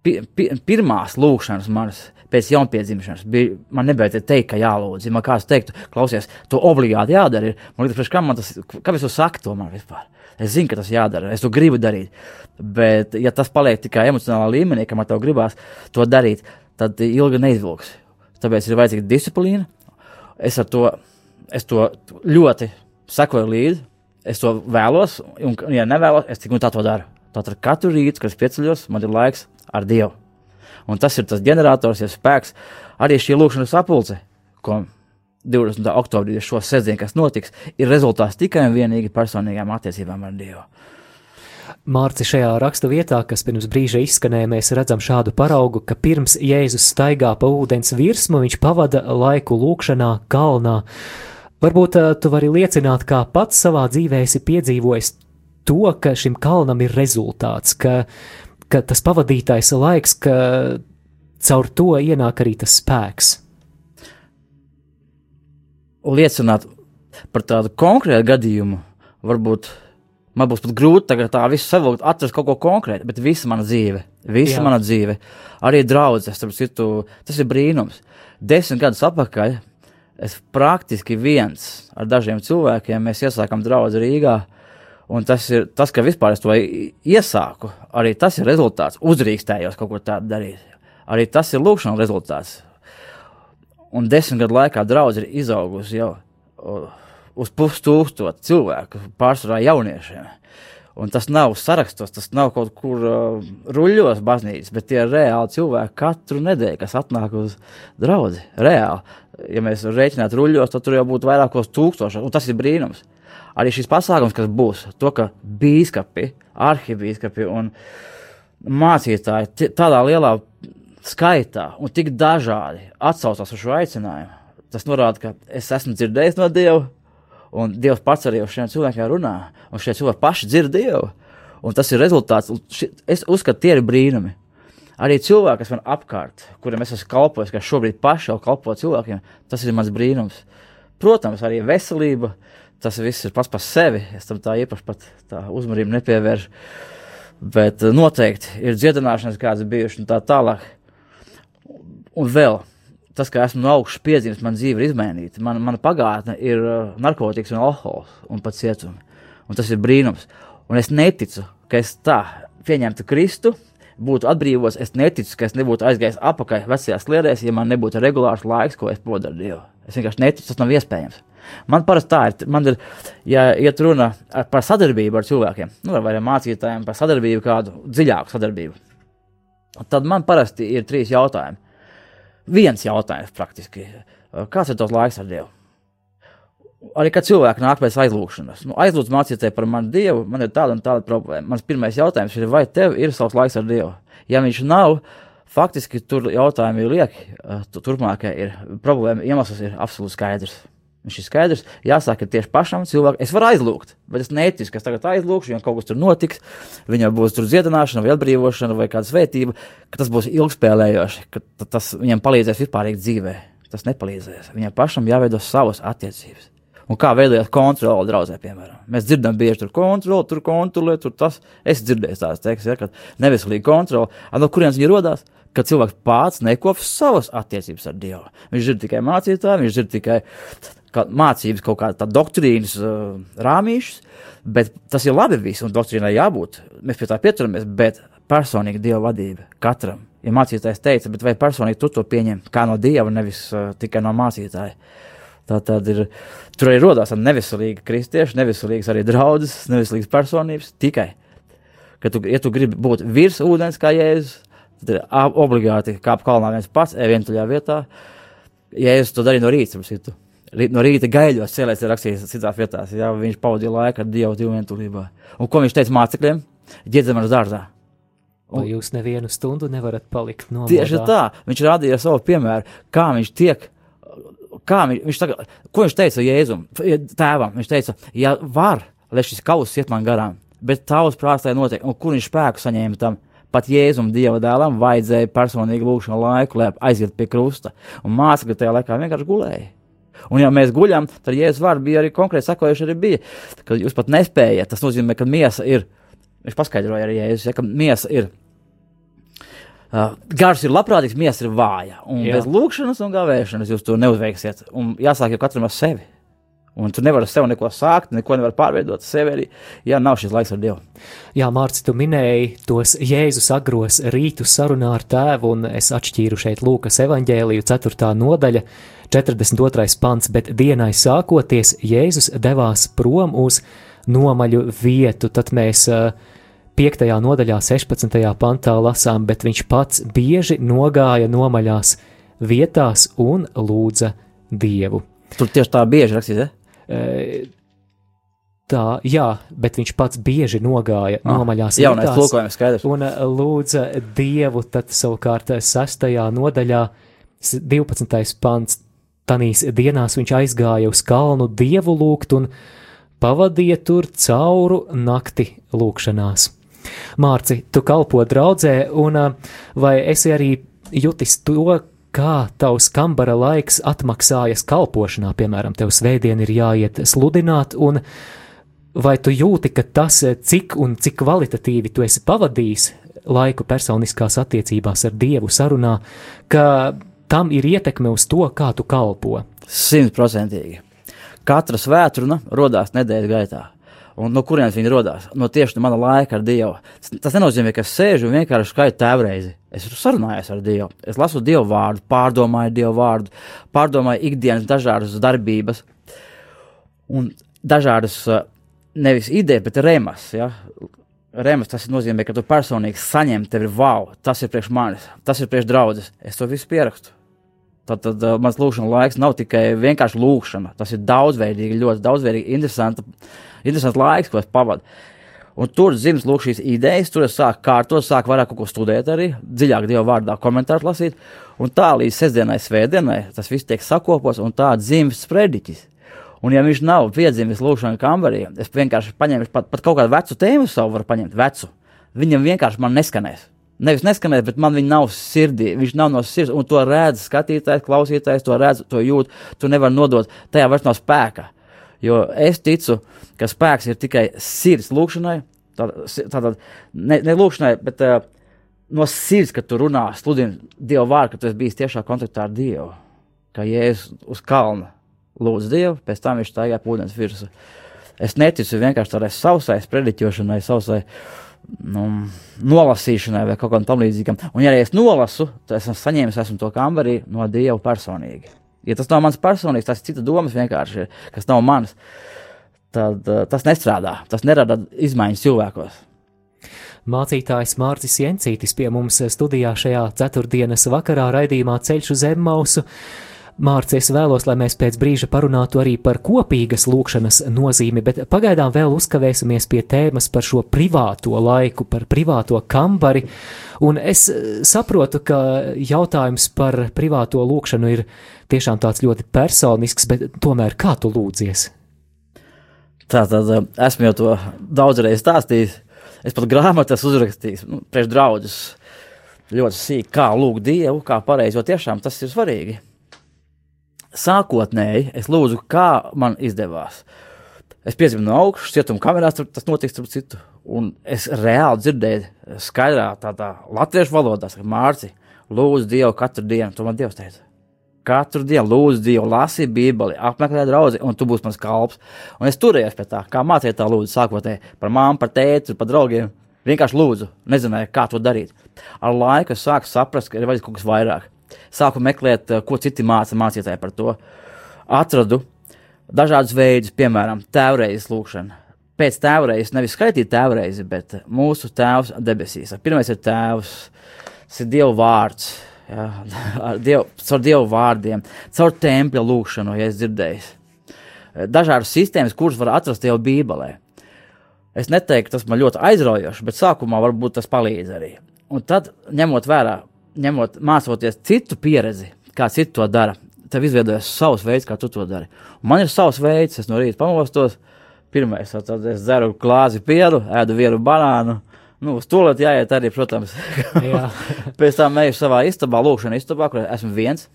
pi, pi, pirmās lūkšanas manas pēc jaunpiedzimšanas bija, man nebija teikt, ka jālūdz. Man kāds teiktu, klausies, to obligāti jādara, ir, man liekas, kā man tas, kāpēc tu saki to man vispār? Es zinu, ka tas jādara, es to gribu darīt. Bet, ja tas paliek tikai emocionālā līmenī, ka man to gribās to darīt, tad ilgi neizvilks. Tāpēc ir vajadzīga disciplīna. Es to, es to ļoti sekoju līdzi, es to vēlos, un, ja nevēlos, es tik un tā to daru. Tātad katru rītu, kad es pieceļos, man ir laiks ar Dievu. Un tas ir tas ģenerators, ja spēks, arī šī lūkšanas sapulce, ko 20. oktobrī šo sestdienu, kas notiks, ir rezultāts tikai un vienīgi personīgām attiecībām ar Dievu. Mārci šajā rakstu vietā, kas pirms brīža izskanēja, mēs redzam šādu paraugu, ka pirms Jēzus staigā pa ūdens virsmu, viņš pavada laiku lūkšanā kalnā. Varbūt uh, tu vari liecināt, kā pats savā dzīvē esi piedzīvojis to, ka šim kalnam ir rezultāts, ka, ka tas pavadītais laiks, ka caur to ienāk arī tas spēks. Liecināt par tādu konkrētu gadījumu, varbūt man būs pat grūti tagad tā visu savilkt, atrast kaut ko konkrētu, bet visa mana dzīve, visa Jā. mana dzīve, arī draudzes, starp citu, tas ir brīnums. Desmit gadus atpakaļ es praktiski viens ar dažiem cilvēkiem, mēs iesākām draugu Rīgā. Un tas ir tas, ka vispār es to iesāku. Arī tas ir rezultāts. Uzrīkstējos kaut ko tādu darīt. Arī tas ir lūkšanas rezultāts. Un desmit gadu laikā draudzene ir izaugusi jau uz pustūkstošu cilvēku, pārsvarā jauniešiem. Un tas nav sarakstos, tas nav kaut kur uh, ruļļos baznīcas, bet tie ir reāli cilvēki katru nedēļu, kas atnāk uz draugu. Reāli. Ja mēs rēķinātu ruļļos, tad tur jau būtu vairākos tūkstošos, un tas ir brīnums. Arī šis pasākums, kas būs, to, ka bīskapi, arhibīskapi un mācītāji tādā lielā skaitā un tik dažādi atsaucās uz šo aicinājumu, tas norāda, ka es esmu dzirdējis no Dieva, Un Dievs pats arī ar šiem cilvēkiem runā, un šie cilvēki paši dzird Dievu. Un tas ir rezultāts. Ši, es uzskatu, tie ir brīnumi. Arī cilvēki, kas man apkārt, kuriem es esmu kalpojis, kas šobrīd paši jau kalpo cilvēkiem, tas ir mans brīnums. Protams, arī veselība, tas viss ir pats par sevi. Es tam tā īpaši tā uzmanību nepievēršu. Bet eh, noteikti ir dziedināšanas kādas bijušas un tā tālāk. Un vēl tas, ka esmu no augšas piedzimis, man dzīve ir izmainīta. Man, mana pagātne ir uh, narkotikas un alkohols un pat cietumi. Un tas ir brīnums. Un es neticu, ka es tā pieņemtu Kristu, būtu atbrīvots, es neticu, ka es nebūtu aizgājis apakaļ vecajās sliedēs, ja man nebūtu regulārs laiks, ko es ar Dievu. Es vienkārši neticu, tas nav iespējams. Man parasti tā ir. Man ir, ja iet runa ar- par sadarbību ar cilvēkiem, nu, vai ar mācītājiem, par sadarbību, kādu dziļāku sadarbību, tad man parasti ir trīs jautājumi. Viens jautājums praktiski. Kāds ir tavs laiks ar Dievu? Arī kad cilvēki nāk pēc aizlūgšanas, nu, aizlūdz mācītāji par manu Dievu, man ir tāda un tāda problēma. Mans pirmais jautājums ir, vai tev ir savs laiks ar Dievu? Ja viņš nav, faktiski tur jautājumi ir lieki. tu- Turpmākajai ir problēma, iemesls ir absolūti skaidrs. Viņš ir skaidrs, jāsāk ir tieši pašam cilvēkam. Es varu aizlūgt, bet es neticu, ka es tagad aizlūgšu, jo kaut kas tur notiks. Viņam būs tur dziedināšana, vai atbrīvošana, vai kāda svētība, ka tas būs ilgspēlējoši, ka ta- tas viņam palīdzēs vispārīgi dzīvē. Tas nepalīdzēs. Viņam pašam jāveido savas attiecības. Un kā veidojās kontrole draudzē, piemēram. Mēs dzirdam, bieži tur kontrole, tur kontrole, tur tas. Es dzirdēju tādas teiksmes, ja, ka neveselīga kontrole. No kurienes viņa radās? Ka cilvēks pats nekopš savas attiecības ar Dievu. Viņš dzird tikai mācītāju, viņš dzird tikai kā mācības, kaut kāda doktrīnas uh, rāmīšas, bet tas ir labi viss, un doktrīnai jābūt. Mēs pie tā pieturamies, bet personīgi Dieva vadība katram. Ja mācītājs teica, bet vai personīgi tu to pieņem kā no Dieva, nevis uh, tikai no mācītāja. Tā tad ir, tur arī radās neveselīgi kristieši, neveselīgas arī draudzes, neveselīgas personības. Tikai, ka tu, ja tu gribi būt virs ūdens kā jēzus, tad ir obligāti kāp kalnā viens pats, ej vientuļā vietā. Jēzus to darīja no rīta. Rīt- No rīta gaļos cēlēs ir rakstīts citās vietās, ja viņš pavadīja laiku ar Dievu divu vientulībā. Un ko viņš teica mācekļiem? Ģiedzamās dārzā. Vai jūs nevienu stundu nevarat palikt no Tieši tā, viņš rādīja savu piemēru, kā viņš tiek. Kā viņš, viņš tagad, ko viņš teica Jēzum, tēvam? Viņš teica, ja var, lai šis kauss iet man garām, bet tavs prāts tai notiek, un kur viņš spēku saņēma tam? Pat Jēzum, Dieva dēlam, vajadzēja personīgi lūgšanu laiku, lai aiziet pie krusta, un mācekļi tajā laikā vienkārši gulēja. Un, ja mēs guļam, tad Jēzus vārdi bija arī konkrēti sakojuši, arī bija, ka jūs pat nespējat. Tas nozīmē, ka miesa ir, viņš paskaidroja arī Jēzus, ja, ka miesa ir Uh, gars ir labprātīgs, miesa ir vāja. Un Jā. Bez lūkšanas un gavēšanas jūs to neuzveiksiet. Un jāsāk jau katram ar sevi. Un tu nevari ar sevi neko sākt, neko nevar pārveidot sevi arī, ja nav šis laiks ar Dievu. Jā, Mārcis, tu minēji tos Jēzus agros rītu sarunā ar tēvu, un es atšķīru šeit Lūkas evaņģēliju 4. nodaļa, 42. pants, bet dienai sākoties Jēzus devās prom uz nomaļu vietu, tad mēs uh, 5. nodaļā 16. pantā lasām, bet viņš pats bieži nogāja nomaļās vietās un lūdza Dievu. Tur tieši tā bieži rakstīts, ja? E, Tā, jā, bet viņš pats bieži nogāja Ah, nomaļās vietās un lūdza Dievu, tad savukārt 6. nodaļā, s- 12. pants, tanīs dienās viņš aizgāja uz kalnu Dievu lūgt un pavadīja tur cauru nakti lūkšanās. Mārci, tu kalpo draudzē, un vai esi arī jutis to, kā tavs kambara laiks atmaksājas kalpošanā, piemēram, tev svētdien ir jāiet sludināt, un vai tu jūti, ka tas, cik un cik kvalitatīvi tu esi pavadījis laiku personiskās attiecībās ar Dievu sarunā, ka tam ir ietekme uz to, kā tu kalpo? Simtprocentīgi. Katra svētkruna radās nedēļas gaitā. Un no kurienes viņa radās? No tieši no mana laika ar Dievu. Tas- nenozīmē, ka es sēžu un vienkārši skaitu tēvreizi. Es sarunājos ar Dievu. Es lasu Dievu vārdu, pārdomāju Dievu vārdu, pārdomāju ikdienas dažādas darbības un dažādas uh, nevis idejas, bet remas. Ja? Remas tas nozīmē, ka tu personīgi saņem, tev ir wow, tas ir priekš manis, tas ir priekš draudzes. Es to visu pierakstu. Tad, tad uh, mans lūkšanas laiks nav tikai vienkārši lūkšana. Tas ir daudzveidīgi, ļoti daudzveidīgi, interesants, laiks, ko es pavadu. Un tur dzimst šīs idejas, tur es sāku kārtot, sāku vairāk ko studēt, arī dziļāk Dieva vārdā komentārus lasīt. Un tā līdz sestdienai, svētdienai tas viss tiek sakopots un tā dzimst sprediķis. Un, ja viņš nav piedzimis lūkšanā kambarī, es vienkārši paņēmu pat, pat kaut kādu vecu tēmu savu, varu paņemt vecu. Viņam vienkārši man neskanēs. Nevis neskanēs, bet man viņa nav sirdī. Viņš nav no sirds, un to redz skatītājs, klausītājs, to redz, to jūt. Tu nevari nodot, tajā vairs nav spēka. Jo es ticu, ka spēks ir tikai sirds lūkšanai, tātad tā, ne, ne lūkšanai, bet uh, no sirds, kad tu runā, sludini Dievu vārdu, ka tu esi bijis tiešā kontaktā ar Dievu. Kā jēzus uz kalna lūdz Dievu, pēc tam viņš staigā ūdens virsū. Es neticu vienkārši tādai sausai sprediķošanai, sausai nu, nolasīšanai vai kaut kam tamlīdzīgam. Un, ja es nolasu, tad esmu saņēmis esmu to kambarī no Dieva personīgi. Ja tas nav mans personīgs, tas ir cita domas vienkārši, kas nav mans, tad uh, tas nestrādā. Tas nerada izmaiņas cilvēkos. Mācītājs Mārcis Jencītis pie mums studijā šajā ceturtdienas vakarā raidījumā Ceļš uz Emmausu. Mārcis, es vēlos, lai mēs pēc brīža parunātu arī par kopīgas lūkšanas nozīmi, bet pagaidām vēl uzkavēsimies pie tēmas par šo privāto laiku, par privāto kambari. Un es saprotu, ka jautājums par privāto lūkšanu ir tiešām tāds ļoti personisks, bet tomēr kā tu lūdzies? Tā tad esmu jau to daudzreiz stāstījis. Es pat grāmatas uzrakstīju, nu, priekš draugus ļoti sīki, kā lūgt Dievu, kā pareizi, jo tiešām tas ir svarīgi. Sākotnēji es lūdzu, kā man izdevās. Es piedzimu no augšas, cietuma kamerās, tur tas notiks, tur citu. Un es reāli dzirdēju, skaidrā tādā latviešu valodā, ka Mārci, lūdzu Dievu katru dienu, to man Dievs teica. Katru dienu lūdzu Dievu, lasi Bībeli, apmeklē draugu, un tu būsi mans kalps. Un es turējos pie tā, kā mācīja tā lūdzu, sākotnēji par māmu, par tēti, par draugiem. Vienkārši lūdzu, nezināju, kā to darīt. Ar laiku es sāku saprast, ka ir vajadzīgs kaut kas vairāk. Sāku meklēt, eh, ko citi māca mācītāji par to. Atradu dažādus veidus, piemēram, tēvreizes lūkšanu. Pēc tēvreizes nevis skaitīt tēvreizi, bet mūsu tēvs debesīs. Pirmais ir tēvs, tas ir Dieva vārds Jā, [laughs] ar dievu, caur dievu vārdiem, caur tempļa lūkšanu, ja es dzirdēju. Dažādas sistēmas, kuras var atrast jau Bībelē. Es neteiktu, tas man ļoti aizraujoši, bet sākumā varbūt tas palīdz arī. Un tad, ņemot vērā, ņemot, mācoties citu pieredzi, kā citi to dara, tev izveidojas savs veids, kā tu to dari. Un man ir savs veids, es no rīta pamostos, pirmais, tad es dzeru glāzi pienu, ēdu vienu banānu, Nu, uz to lietu jāiet arī, protams. [laughs] Jā. Pēc tam eju savā istabā, lūkšanā istabā, kur esmu viens.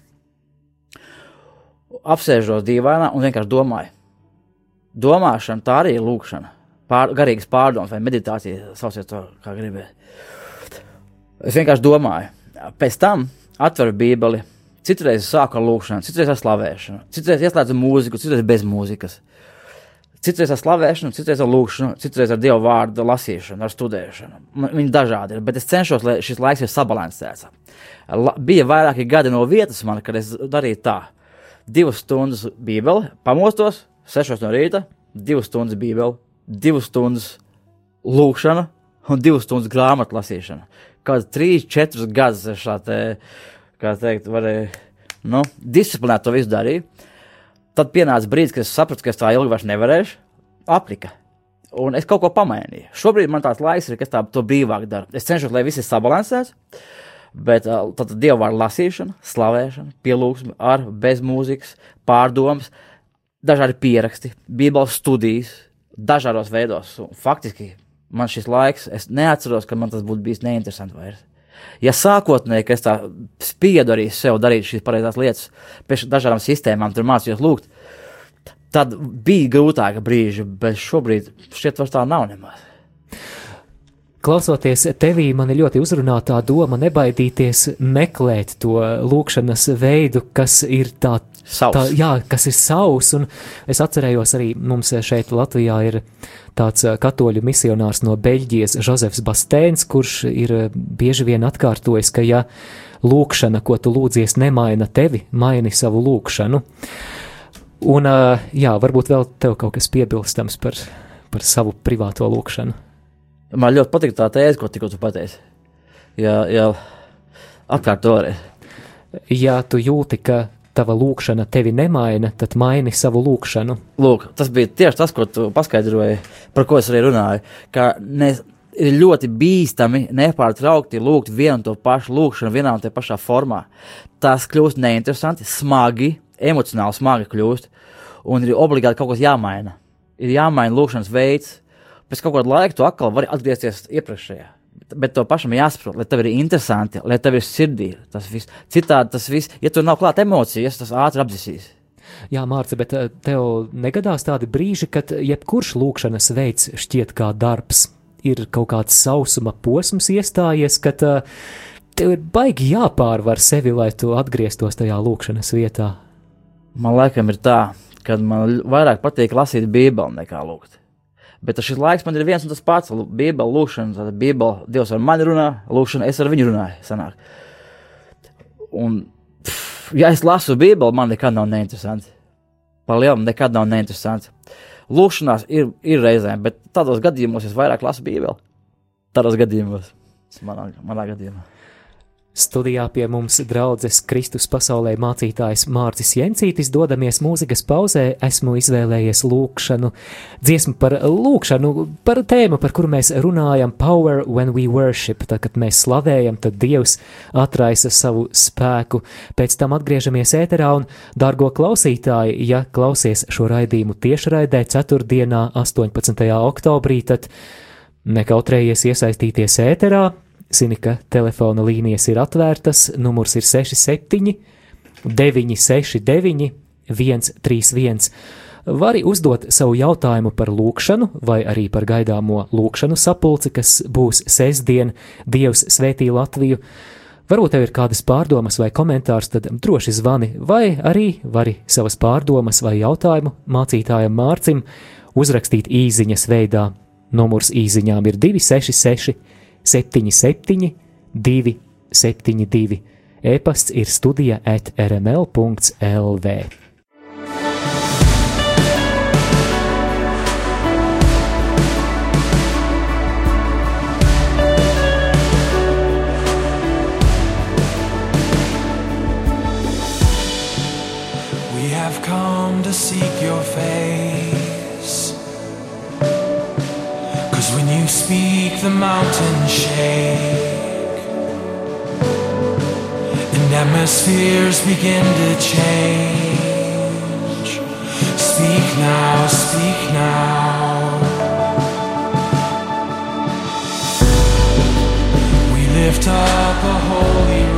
Apsēžos dīvainā un vienkārši domāju. Domāšana tā arī ir lūkšana. Pār, garīgas pārdomas vai meditācija, sauciet to, kā gribēt. Es vienkārši domāju. Pēc tam atveru Bībeli. Citreiz sāku ar lūkšanu, citreiz ar slavēšanu, citreiz ieslēdzu mūziku, citreiz bez mūzikas. Citreiz ar slavēšanu, citreiz ar lūgšanu, citreiz ar dievu vārdu lasīšanu, ar studēšanu. Viņi dažādi ir, bet es cenšos, lai šis laiks ir sabalansēts. La, bija vairāki gadi no vietas man, kad es darīju tā. Divas stundas bībeli, pamostos, sešos no rīta, divas stundas bībeli, divas stundas lūgšana un divas stundas grāmatu lasīšana. Kāds trīs, četrus gadus es šādi, kā teikt, varēju, nu, disciplinēt to visu darīju. Tad pienāca brīdis, kad es sapratu, ka es tā ilgi vairs nevarēšu. Aplika. Un es kaut ko pamainīju. Šobrīd man tāds laiks ir, ka es tā to brīvāk daru. Es cenšos, lai viss ir sabalansēts. Bet uh, tad dievu vārdu lasīšana, slavēšana, pielūgsme ar bez mūzikas, pārdomas, dažādi pieraksti, bībeles studijas, dažādos veidos. Un faktiski man šis laiks, es neatceros, ka man tas būtu bijis neinteresanti vairs. Ja sākotnēji, ka es tā spiedu arī sev darīt šīs pareizās lietas, pēc dažādām sistēmām, tur mācījos lūgt, tad bija grūtāka brīža, bet šobrīd šķiet, vairs tā nav nemaz. Klausoties tevī, man ir ļoti uzrunāta doma nebaidīties meklēt to lūkšanas veidu, kas ir tā, Savs. tā jā, kas ir savs. Un es atcerējos arī mums šeit Latvijā ir tāds katoļu misionārs no Beļģijas, Jozefs Bastēns, kurš ir bieži vien atkārtojis, ka ja lūkšana, ko tu lūdzies, nemaina tevi, maini savu lūkšanu. Un jā, varbūt vēl tev kaut kas piebilstams par, par savu privāto lūkšanu. Man ļoti patīk tā tēze, ko tikko tu pateici. Jā, jā atkārto arī. Ja tu jūti, ka tava lūkšana tevi nemaina, tad maini savu lūkšanu. Lūk, tas bija tieši tas, ko tu paskaidroji, par ko es arī runāju. Ka ne, ir ļoti bīstami nepārtraukti lūgt vienu to pašu lūkšanu, vienā un tajā pašā formā. Tas kļūst neinteresanti, smagi, emocionāli smagi kļūst, un ir obligāti kaut kas jāmaina. Ir jāmaina lūkšanas veids, pēc kaut kāda laika tu atkal vari atgriezties iepriekšējā. Bet to pašam jāsaprot, lai tev ir interesanti, lai tev ir sirdī tas viss. Citādi tas viss, ja tur nav klāta emocijas, tas ātri apdzisīs. Jā, Mārcis, bet eh, tev negadās tādi brīži, kad jebkurš lūkšanas veids šķiet kā darbs. Ir kaut kāds sausuma posms iestājies, kad uh, tev ir baigi jāpārvar sevi, lai tu atgrieztos tajā lūkšanas vietā. Man liekas, ir tā, ka man vairāk patīk lasīt Bībeli nekā lūgt. Bet šis laiks man ir viens un tas pats. Bībele, lūkšana, tad Bībele, Dievs ar mani runā, lūkšana, es ar viņu runāju. Sanāk. Un, pff, ja es lasu Bībeli, man nekad nav neinteresanti. Par lielu nekad nav neinteresanti. Lūkšanās ir, ir reizēm, bet tādos gadījumos es vairāk lasu Bībeli. Tādos gadījumos, manā, manā gadījumā. Studijā pie mums draudzes Kristus pasaulē mācītājs Mārcis Jencītis dodamies mūzikas pauzē, esmu izvēlējies lūkšanu, dziesmu par lūkšanu, par tēmu, par kuru mēs runājam, Power when we worship, tad, kad mēs slavējam, tad Dievs atraisa savu spēku, pēc tam atgriežamies ēterā un, dārgo klausītāji, ja klausies šo raidījumu tiešraidē ceturtdienā 18. oktobrī, tad nekautrējies iesaistīties ēterā, Zini, ka telefona līnijas ir atvērtas, numurs ir 67, 969, 131. Vari uzdot savu jautājumu par lūkšanu, vai arī par gaidāmo lūkšanu sapulci, kas būs sestdien, Dievs svētī Latviju. Varbūt tev ir kādas pārdomas vai komentārs, tad droši zvani, vai arī vari savas pārdomas vai jautājumu mācītājam Mārcim uzrakstīt īsiņas veidā. Numurs īsiņām ir 266, 77, 272. E-pasts ir studija at rml.lv. To seek your face. Speak, the mountains shake. And atmospheres begin to change. Speak now, speak now. We lift up a holy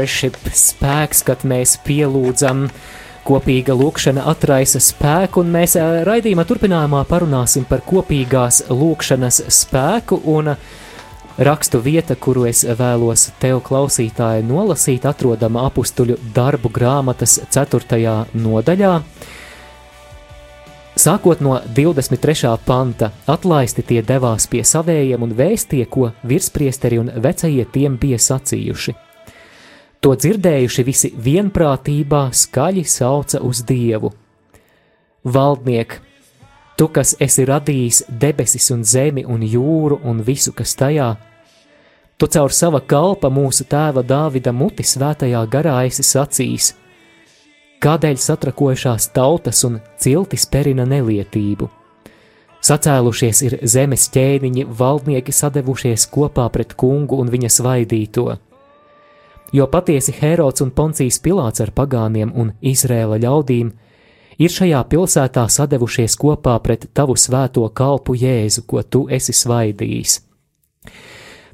worship, spēks, kad mēs pielūdzam. Kopīga lūkšana atraisa spēku, un mēs raidījuma turpinājumā parunāsim par kopīgās lūkšanas spēku un rakstu vieta, kuru es vēlos tev klausītāji nolasīt, atrodama apustuļu darbu grāmatas 4. nodaļā. Sākot no 23. panta, atlaisti tie devās pie savējiem un vēstīja, ko virspriesteri un vecie tiem bija sacījuši. To dzirdējuši visi vienprātībā skaļi sauca uz Dievu. Valdniek, tu, kas esi radījis debesis un zemi un jūru un visu, kas tajā, tu caur sava kalpa mūsu tēva Dāvida muti svētajā garā esi sacījis, kādēļ satrakojušās tautas un ciltis perina nelietību. Sacēlušies ir zemes ķēniņi, valdnieki sadevušies kopā pret kungu un viņa svaidīto jo patiesi Herods un Poncijas Pilāts ar pagāniem un Izrēla ļaudīm ir šajā pilsētā sadevušies kopā pret tavu svēto kalpu Jēzu, ko tu esi svaidījis.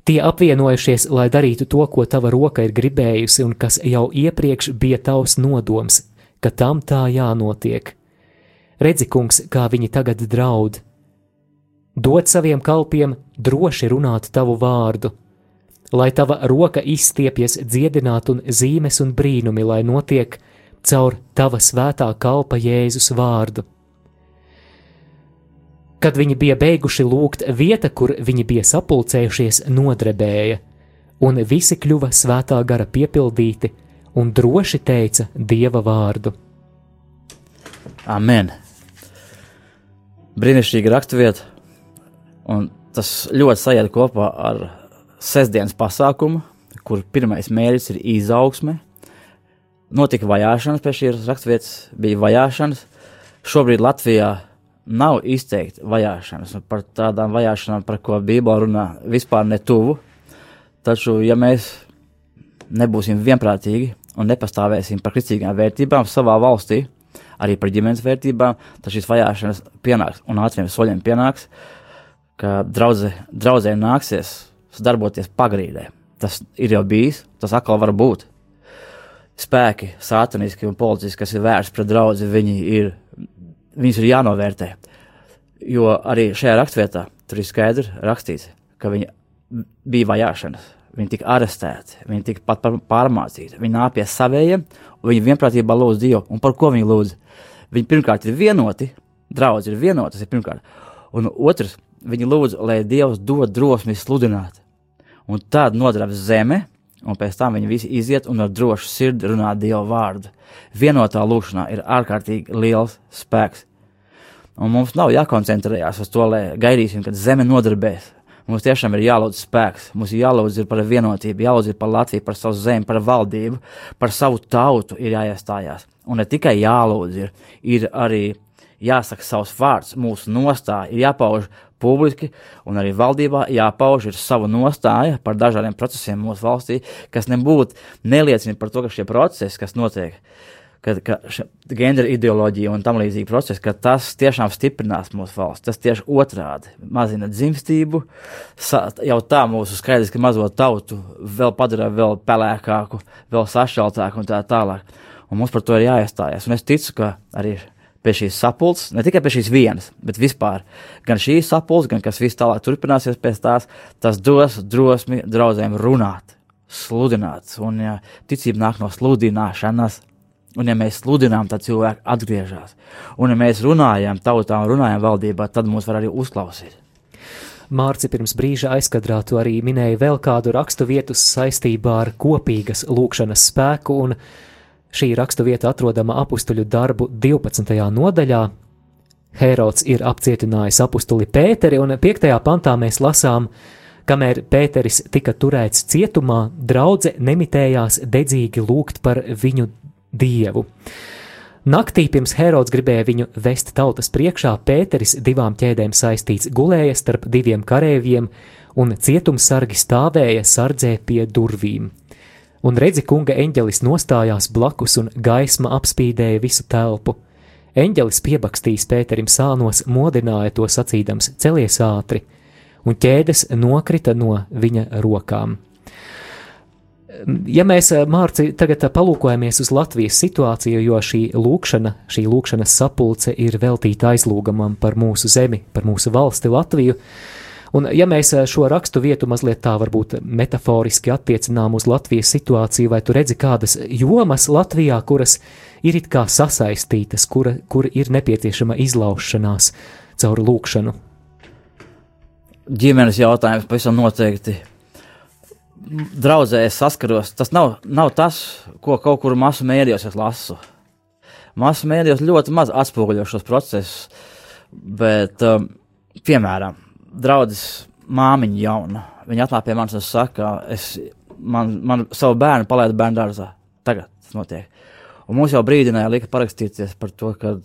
Tie apvienojušies, lai darītu to, ko tava roka ir gribējusi un kas jau iepriekš bija tavs nodoms, ka tam tā jānotiek. Redzi, kungs, kā viņi tagad draud. Dod saviem kalpiem droši runāt tavu vārdu, lai tava roka izstiepjas dziedināt un zīmes un brīnumi, lai notiek caur tava svētā kalpa Jēzus vārdu. Kad viņi bija beiguši lūgt, vieta, kur viņi bija sapulcējušies, nodrebēja, un visi kļuva svētā gara piepildīti un droši teica Dieva vārdu. Amen. Brīnišķīga raksturvieta, un tas ļoti sajiet kopā ar sestdienas pasākumu, kur pirmais mērķis ir izaugsme. Notika vajāšanas pie šīs raksturvietas, bija vajāšanas. Šobrīd Latvijā nav izteikti vajāšanas, un par tādām vajāšanām, par ko Bībelē runā, vispār netuvu. Taču, ja mēs nebūsim vienprātīgi un nepastāvēsim par kristīgām vērtībām savā valstī, arī par ģimenes vērtībām, tad šīs vajāšanas pienāks un ātriem soļiem pienāks, ka draudzē, draudzē nāksies darboties pagrīdē. Tas ir jau bijis, tas atkal var būt. Spēki, sātaniski un politiski, kas ir vērsti pret draugu, viņi ir, viņus ir jānovērtē. Jo arī šajā raksturvietā tur ir skaidri rakstīts, ka viņi bija vajāšanas, viņi tika arestēti, viņi tika pat pārmācīti, viņi nāk pie saviem, un viņi vienprātībā lūdz Dievu. Un par ko viņi lūdz? Viņi pirmkārt ir vienoti, draugi ir vienoti, tas ir pirmkārt. Un otrs, viņi lūdz, lai Dievs dod drosmi sludināt un tad nodarbs zeme, un pēc tam viņi visi iziet un ar drošu sirdi runā Dieva vārdu. Vienotā lūkšanā ir ārkārtīgi liels spēks. Un mums nav jākoncentrējas uz to, lai gaidīsim, kad zeme nodarbēs. Mums tiešām ir jālūdz spēks, mums ir jālūdz par vienotību, jālūdz par Latviju, par savu zemi, par valdību, par savu tautu ir jāiestājās. Un ne tikai jālūdz, ir, ir arī jāsaka savs vārds, mūsu nostāja, ir jāpauž publiski un arī valdībā jāpauž ir sava nostāja par dažādiem procesiem mūsu valstī, kas nebūtu neliecina par to, ka šie procesi, kas notiek, ka, ka gender ideoloģija un tam līdzīgi procesi, ka tas tiešām stiprinās mūsu valsts. Tas tieši otrādi mazina dzimstību, sa, jau tā mūsu skaidrs, ka mazo tautu vēl padara vēl pelēkāku, vēl sašķeltāku un tā tālāk. Un mums par to ir jāiestājas. Un es ticu, ka arī pie šīs sapulces, ne tikai pie šīs vienas, bet vispār gan šīs sapulces, gan kas viss tālāk turpināsies pēc tās, tas dos drosmi draugiem runāt, sludināt. Un ja ticība nāk no sludināšanas. Un, ja mēs sludinām, tad cilvēki atgriežas. Un, ja mēs runājam tautā un runājam valdībā, tad mūs var arī uzklausīt. Mārci pirms brīža aizkadrā tu arī minēji vēl kādu rakstu vietu saistībā ar kopīgas lūkšanas spēku, un Šī raksturvieta atrodama apakstuļu darbu 12. nodaļā. Herods ir apcietinājis apakstuli Pēteri, un 5. pantā mēs lasām, kamēr Pēteris tika turēts cietumā, draudzene nemitējās dedzīgi lūgt par viņu dievu. Naktī pirms Herods gribēja viņu vest tautas priekšā, Pēteris divām ķēdēm saistīts gulēja starp diviem kareiviem, un cietumsargi stāvēja sardzē pie durvīm un redzi, kunga eņģelis nostājās blakus un gaisma apspīdēja visu telpu. Eņģelis piebakstījis Pēterim sānos, modināja to sacīdams: Celies ātri, un ķēdes nokrita no viņa rokām. Ja mēs, eh, Mārci, tagad eh, palūkojamies uz Latvijas situāciju, jo šī lūkšana, šī lūkšanas sapulce ir veltīta aizlūgamam par mūsu zemi, par mūsu valsti Latviju, un ja mēs eh, šo rakstu vietu mazliet tā varbūt metaforiski attiecinām uz Latvijas situāciju, vai tu redzi kādas jomas Latvijā, kuras ir it kā sasaistītas, kura, kur ir nepieciešama izlaušanās caur lūkšanu? Ģimenes jautājums pavisam noteikti draudzē es saskaros, tas nav, nav tas, ko kaut kur masu mēdījos es lasu. Masu mēdījos ļoti maz atspoguļo šos procesus, bet, um, piemēram, draudzes māmiņa jauna, viņa atnāk pie manis un saka, es man, man savu bērnu palaidu bērnu dārzā. Tagad tas notiek. Un mums jau brīdināja, lika parakstīties par to, ka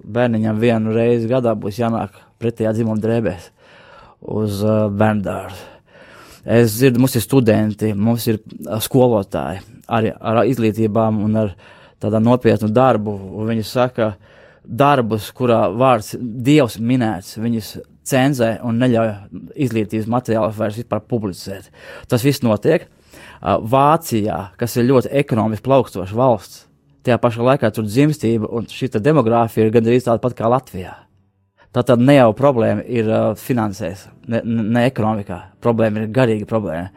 bērniņam vienu reizi gadā būs jānāk pretējā dzimuma drēbēs uz uh, bērnu dārzu. Es dzirdu, mums ir studenti, mums ir skolotāji arī ar izglītībām un ar tādu nopietnu darbu. Viņi saka, darbus, kurā vārds Dievs minēts, viņus cenzē un neļauj izglītības materiālu vairs vispār publicēt. Tas viss notiek Vācijā, kas ir ļoti ekonomiski plaukstoša valsts. Tajā pašā laikā tur dzimstība un šī demogrāfija ir gandrīz tāda pat kā Latvijā. Tā tad ne jau problēma ir finansēs, ne, ne ekonomikā. Problēma ir garīga problēma.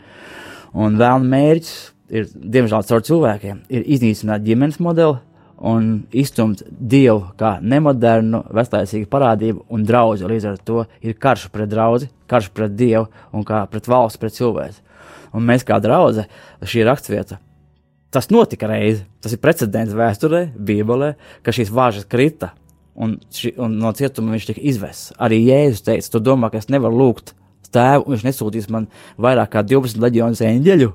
Un vēlna mērķis ir, diemžēl, caur cilvēkiem, ir iznīcināt ģimenes modeli un izstumt dievu kā nemodernu, veclaicīgu parādību un draugu. Līdz ar to ir karš pret draugu, karš pret dievu un kā pret valsts, pret cilvēku. Un mēs kā draugi, šī raksturvieta, tas notika reizi, tas ir precedents vēsturē, Bībelē, ka šīs vāžas krita un, ši, un no cietuma viņš tika izvests. Arī Jēzus teica, tu domā, ka es nevaru lūgt tēvu, un viņš nesūtīs man vairāk kā 12 leģionus eņģeļu.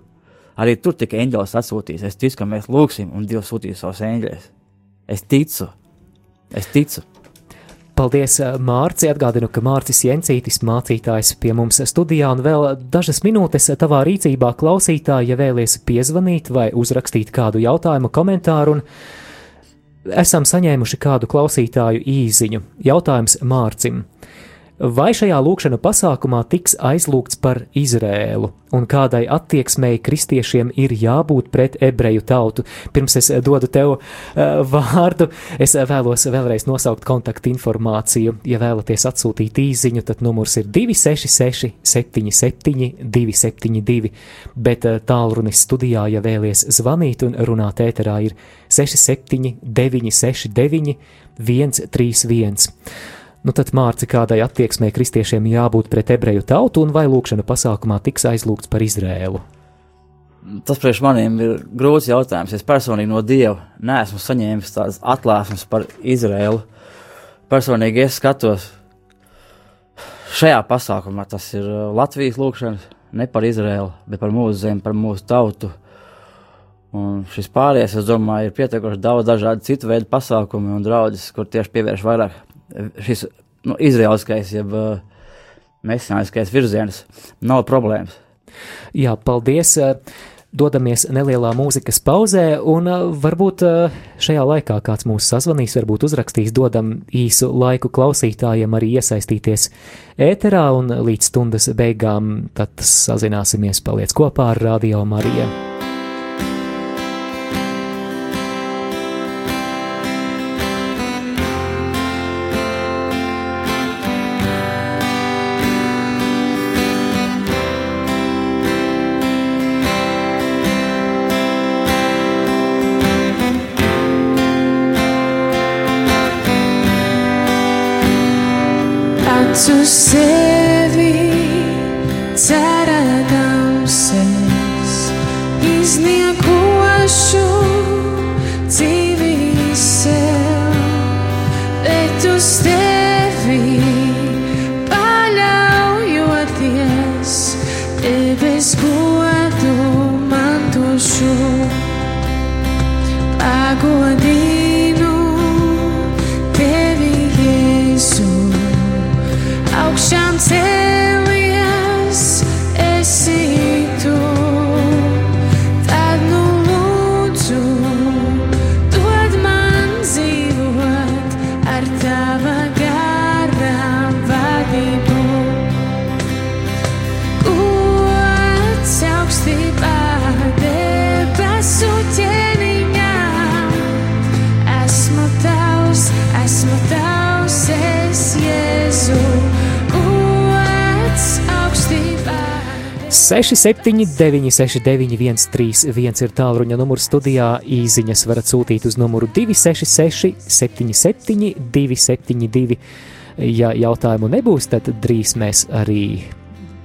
Arī tur tika eņģelis atsūtīts. Es ticu, ka mēs lūgsim, un Dievs sūtīs savus eņģeļus. Es ticu, es ticu. Paldies, Mārci. Atgādinu, ka Mārcis Jencītis, mācītājs pie mums studijā, un vēl dažas minūtes tavā rīcībā klausītāji, ja vēlies piezvanīt vai uzrakstīt kādu jautājumu, komentāru. Esam saņēmuši kādu klausītāju īziņu. Jautājums Mārcim. Vai šajā lūkšana pasākumā tiks aizlūgts par Izrēlu un kādai attieksmei kristiešiem ir jābūt pret ebreju tautu? Pirms es dodu tev uh, vārdu, es vēlos vēlreiz nosaukt kontaktu informāciju. Ja vēlaties atsūtīt īziņu, tad numurs ir 266 77 272, bet uh, tālrunis studijā, ja vēlies zvanīt un runāt ēterā, ir 67 969 131. Nu tad mārci kādai attieksmei kristiešiem jābūt pret ebreju tautu un vai lūkšana pasākumā tiks aizlūgts par Izrēlu? Tas priekš maniem ir grūts jautājums. Es personīgi no Dieva neesmu saņēmis tādas atklāsmes par Izrēlu. Personīgi es skatos šajā pasākumā, tas ir uh, Latvijas lūkšana, ne par Izrēlu, bet par mūsu zemi, par mūsu tautu. Un šis pārējais, es domāju, ir pietiekoši daudz dažādu citu veidu pasākumu un draugus, kur tieši pievērš vairāk šis nu, izraelskais, jeb uh, mesināiskais virziens nav problēmas. Jā, paldies! Dodamies nelielā mūzikas pauzē, un uh, varbūt šajā laikā kāds mūs sazvanīs, varbūt uzrakstīs, dodam īsu laiku klausītājiem arī iesaistīties ēterā, un līdz stundas beigām tad sazināsimies, paliec kopā ar Radio Mariju. To 679, 691, 131 ir tālruņa numurs studijā. Īziņas varat sūtīt uz numuru 266, 77, 272. Ja jautājumu nebūs, tad drīz mēs arī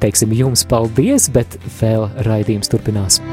teiksim jums paldies, bet vēl raidījums turpinās.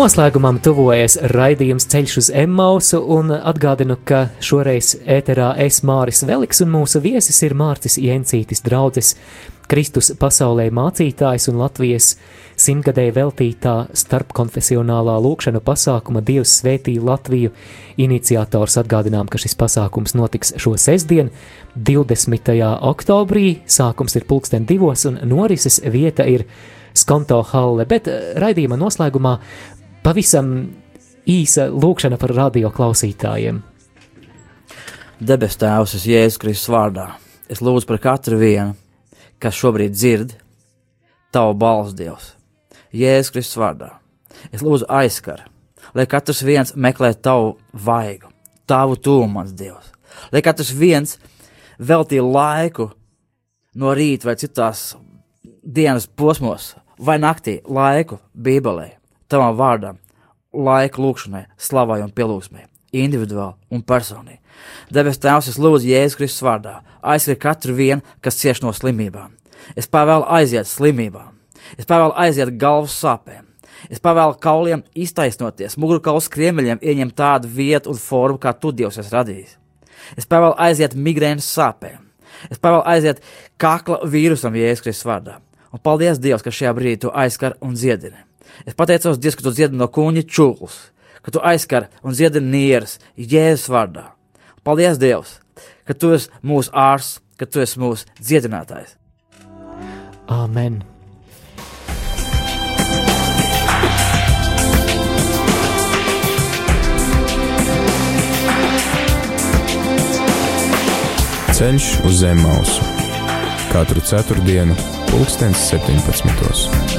Noslēgumam tuvojas raidījums Ceļš uz Emmausu, un atgādinu, ka šoreiz ēterā es Māris Veliks un mūsu viesis ir Mārcis Jensītis, draudzes Kristus pasaulē mācītājs un Latvijas simtgadēji veltītā starpkonfesionālā lūkšana pasākuma Dievs svētī Latviju iniciators atgādinām, ka šis pasākums notiks šo sestdien, 20. oktobrī, sākums ir pulksten divos un norises vieta ir Skonto halle, bet raidījuma noslēgumā pavisam īsa lūkšana par radio klausītājiem. Debes Tēvs, es Jēzus Kristus vārdā. Es lūdzu par katru vienu, kas šobrīd dzird tavu balstu Dievs. Jēzus Kristus vārdā. Es lūdzu aizskar, lai katrs viens meklē tavu vaigu, tavu tūmu, mans Dievs. Lai katrs viens veltīja laiku no rīta vai citās dienas posmos, vai naktī laiku Bībelē, tavam vārdam, laiku lūkšanai, slavai un pielūgsmai, individuāli un personīgi. Debes Tēvs, es lūdzu Jēzus Kristus vārdā, aizskar katru vienu, kas cieš no slimībām. Es pavēlu aiziet slimībām, es pavēlu aiziet galvas sāpēm, es pavēlu kauliem iztaisnoties, mugurkauls kriemeļiem ieņemt tādu vietu un formu, kā tu Dievs esi radījis. Es pavēlu aiziet migrēnas sāpēm, es pavēlu aiziet kakla vīrusam Jēzus Kristus vārdā. Un paldies Dievam, ka šajā brīdī tu aizskar un dziedini. Es pateicos Dievam, ka tu dziedini no kūņa čūlas, ka tu aizskar un dziedini nieras Jēzus vārdā. Paldies Dievam, ka tu esi mūsu ārsts, ka tu esi mūsu dziedinātājs. Āmen! Ceļš uz zem mausu katru ceturtdienu, pulkstens 17.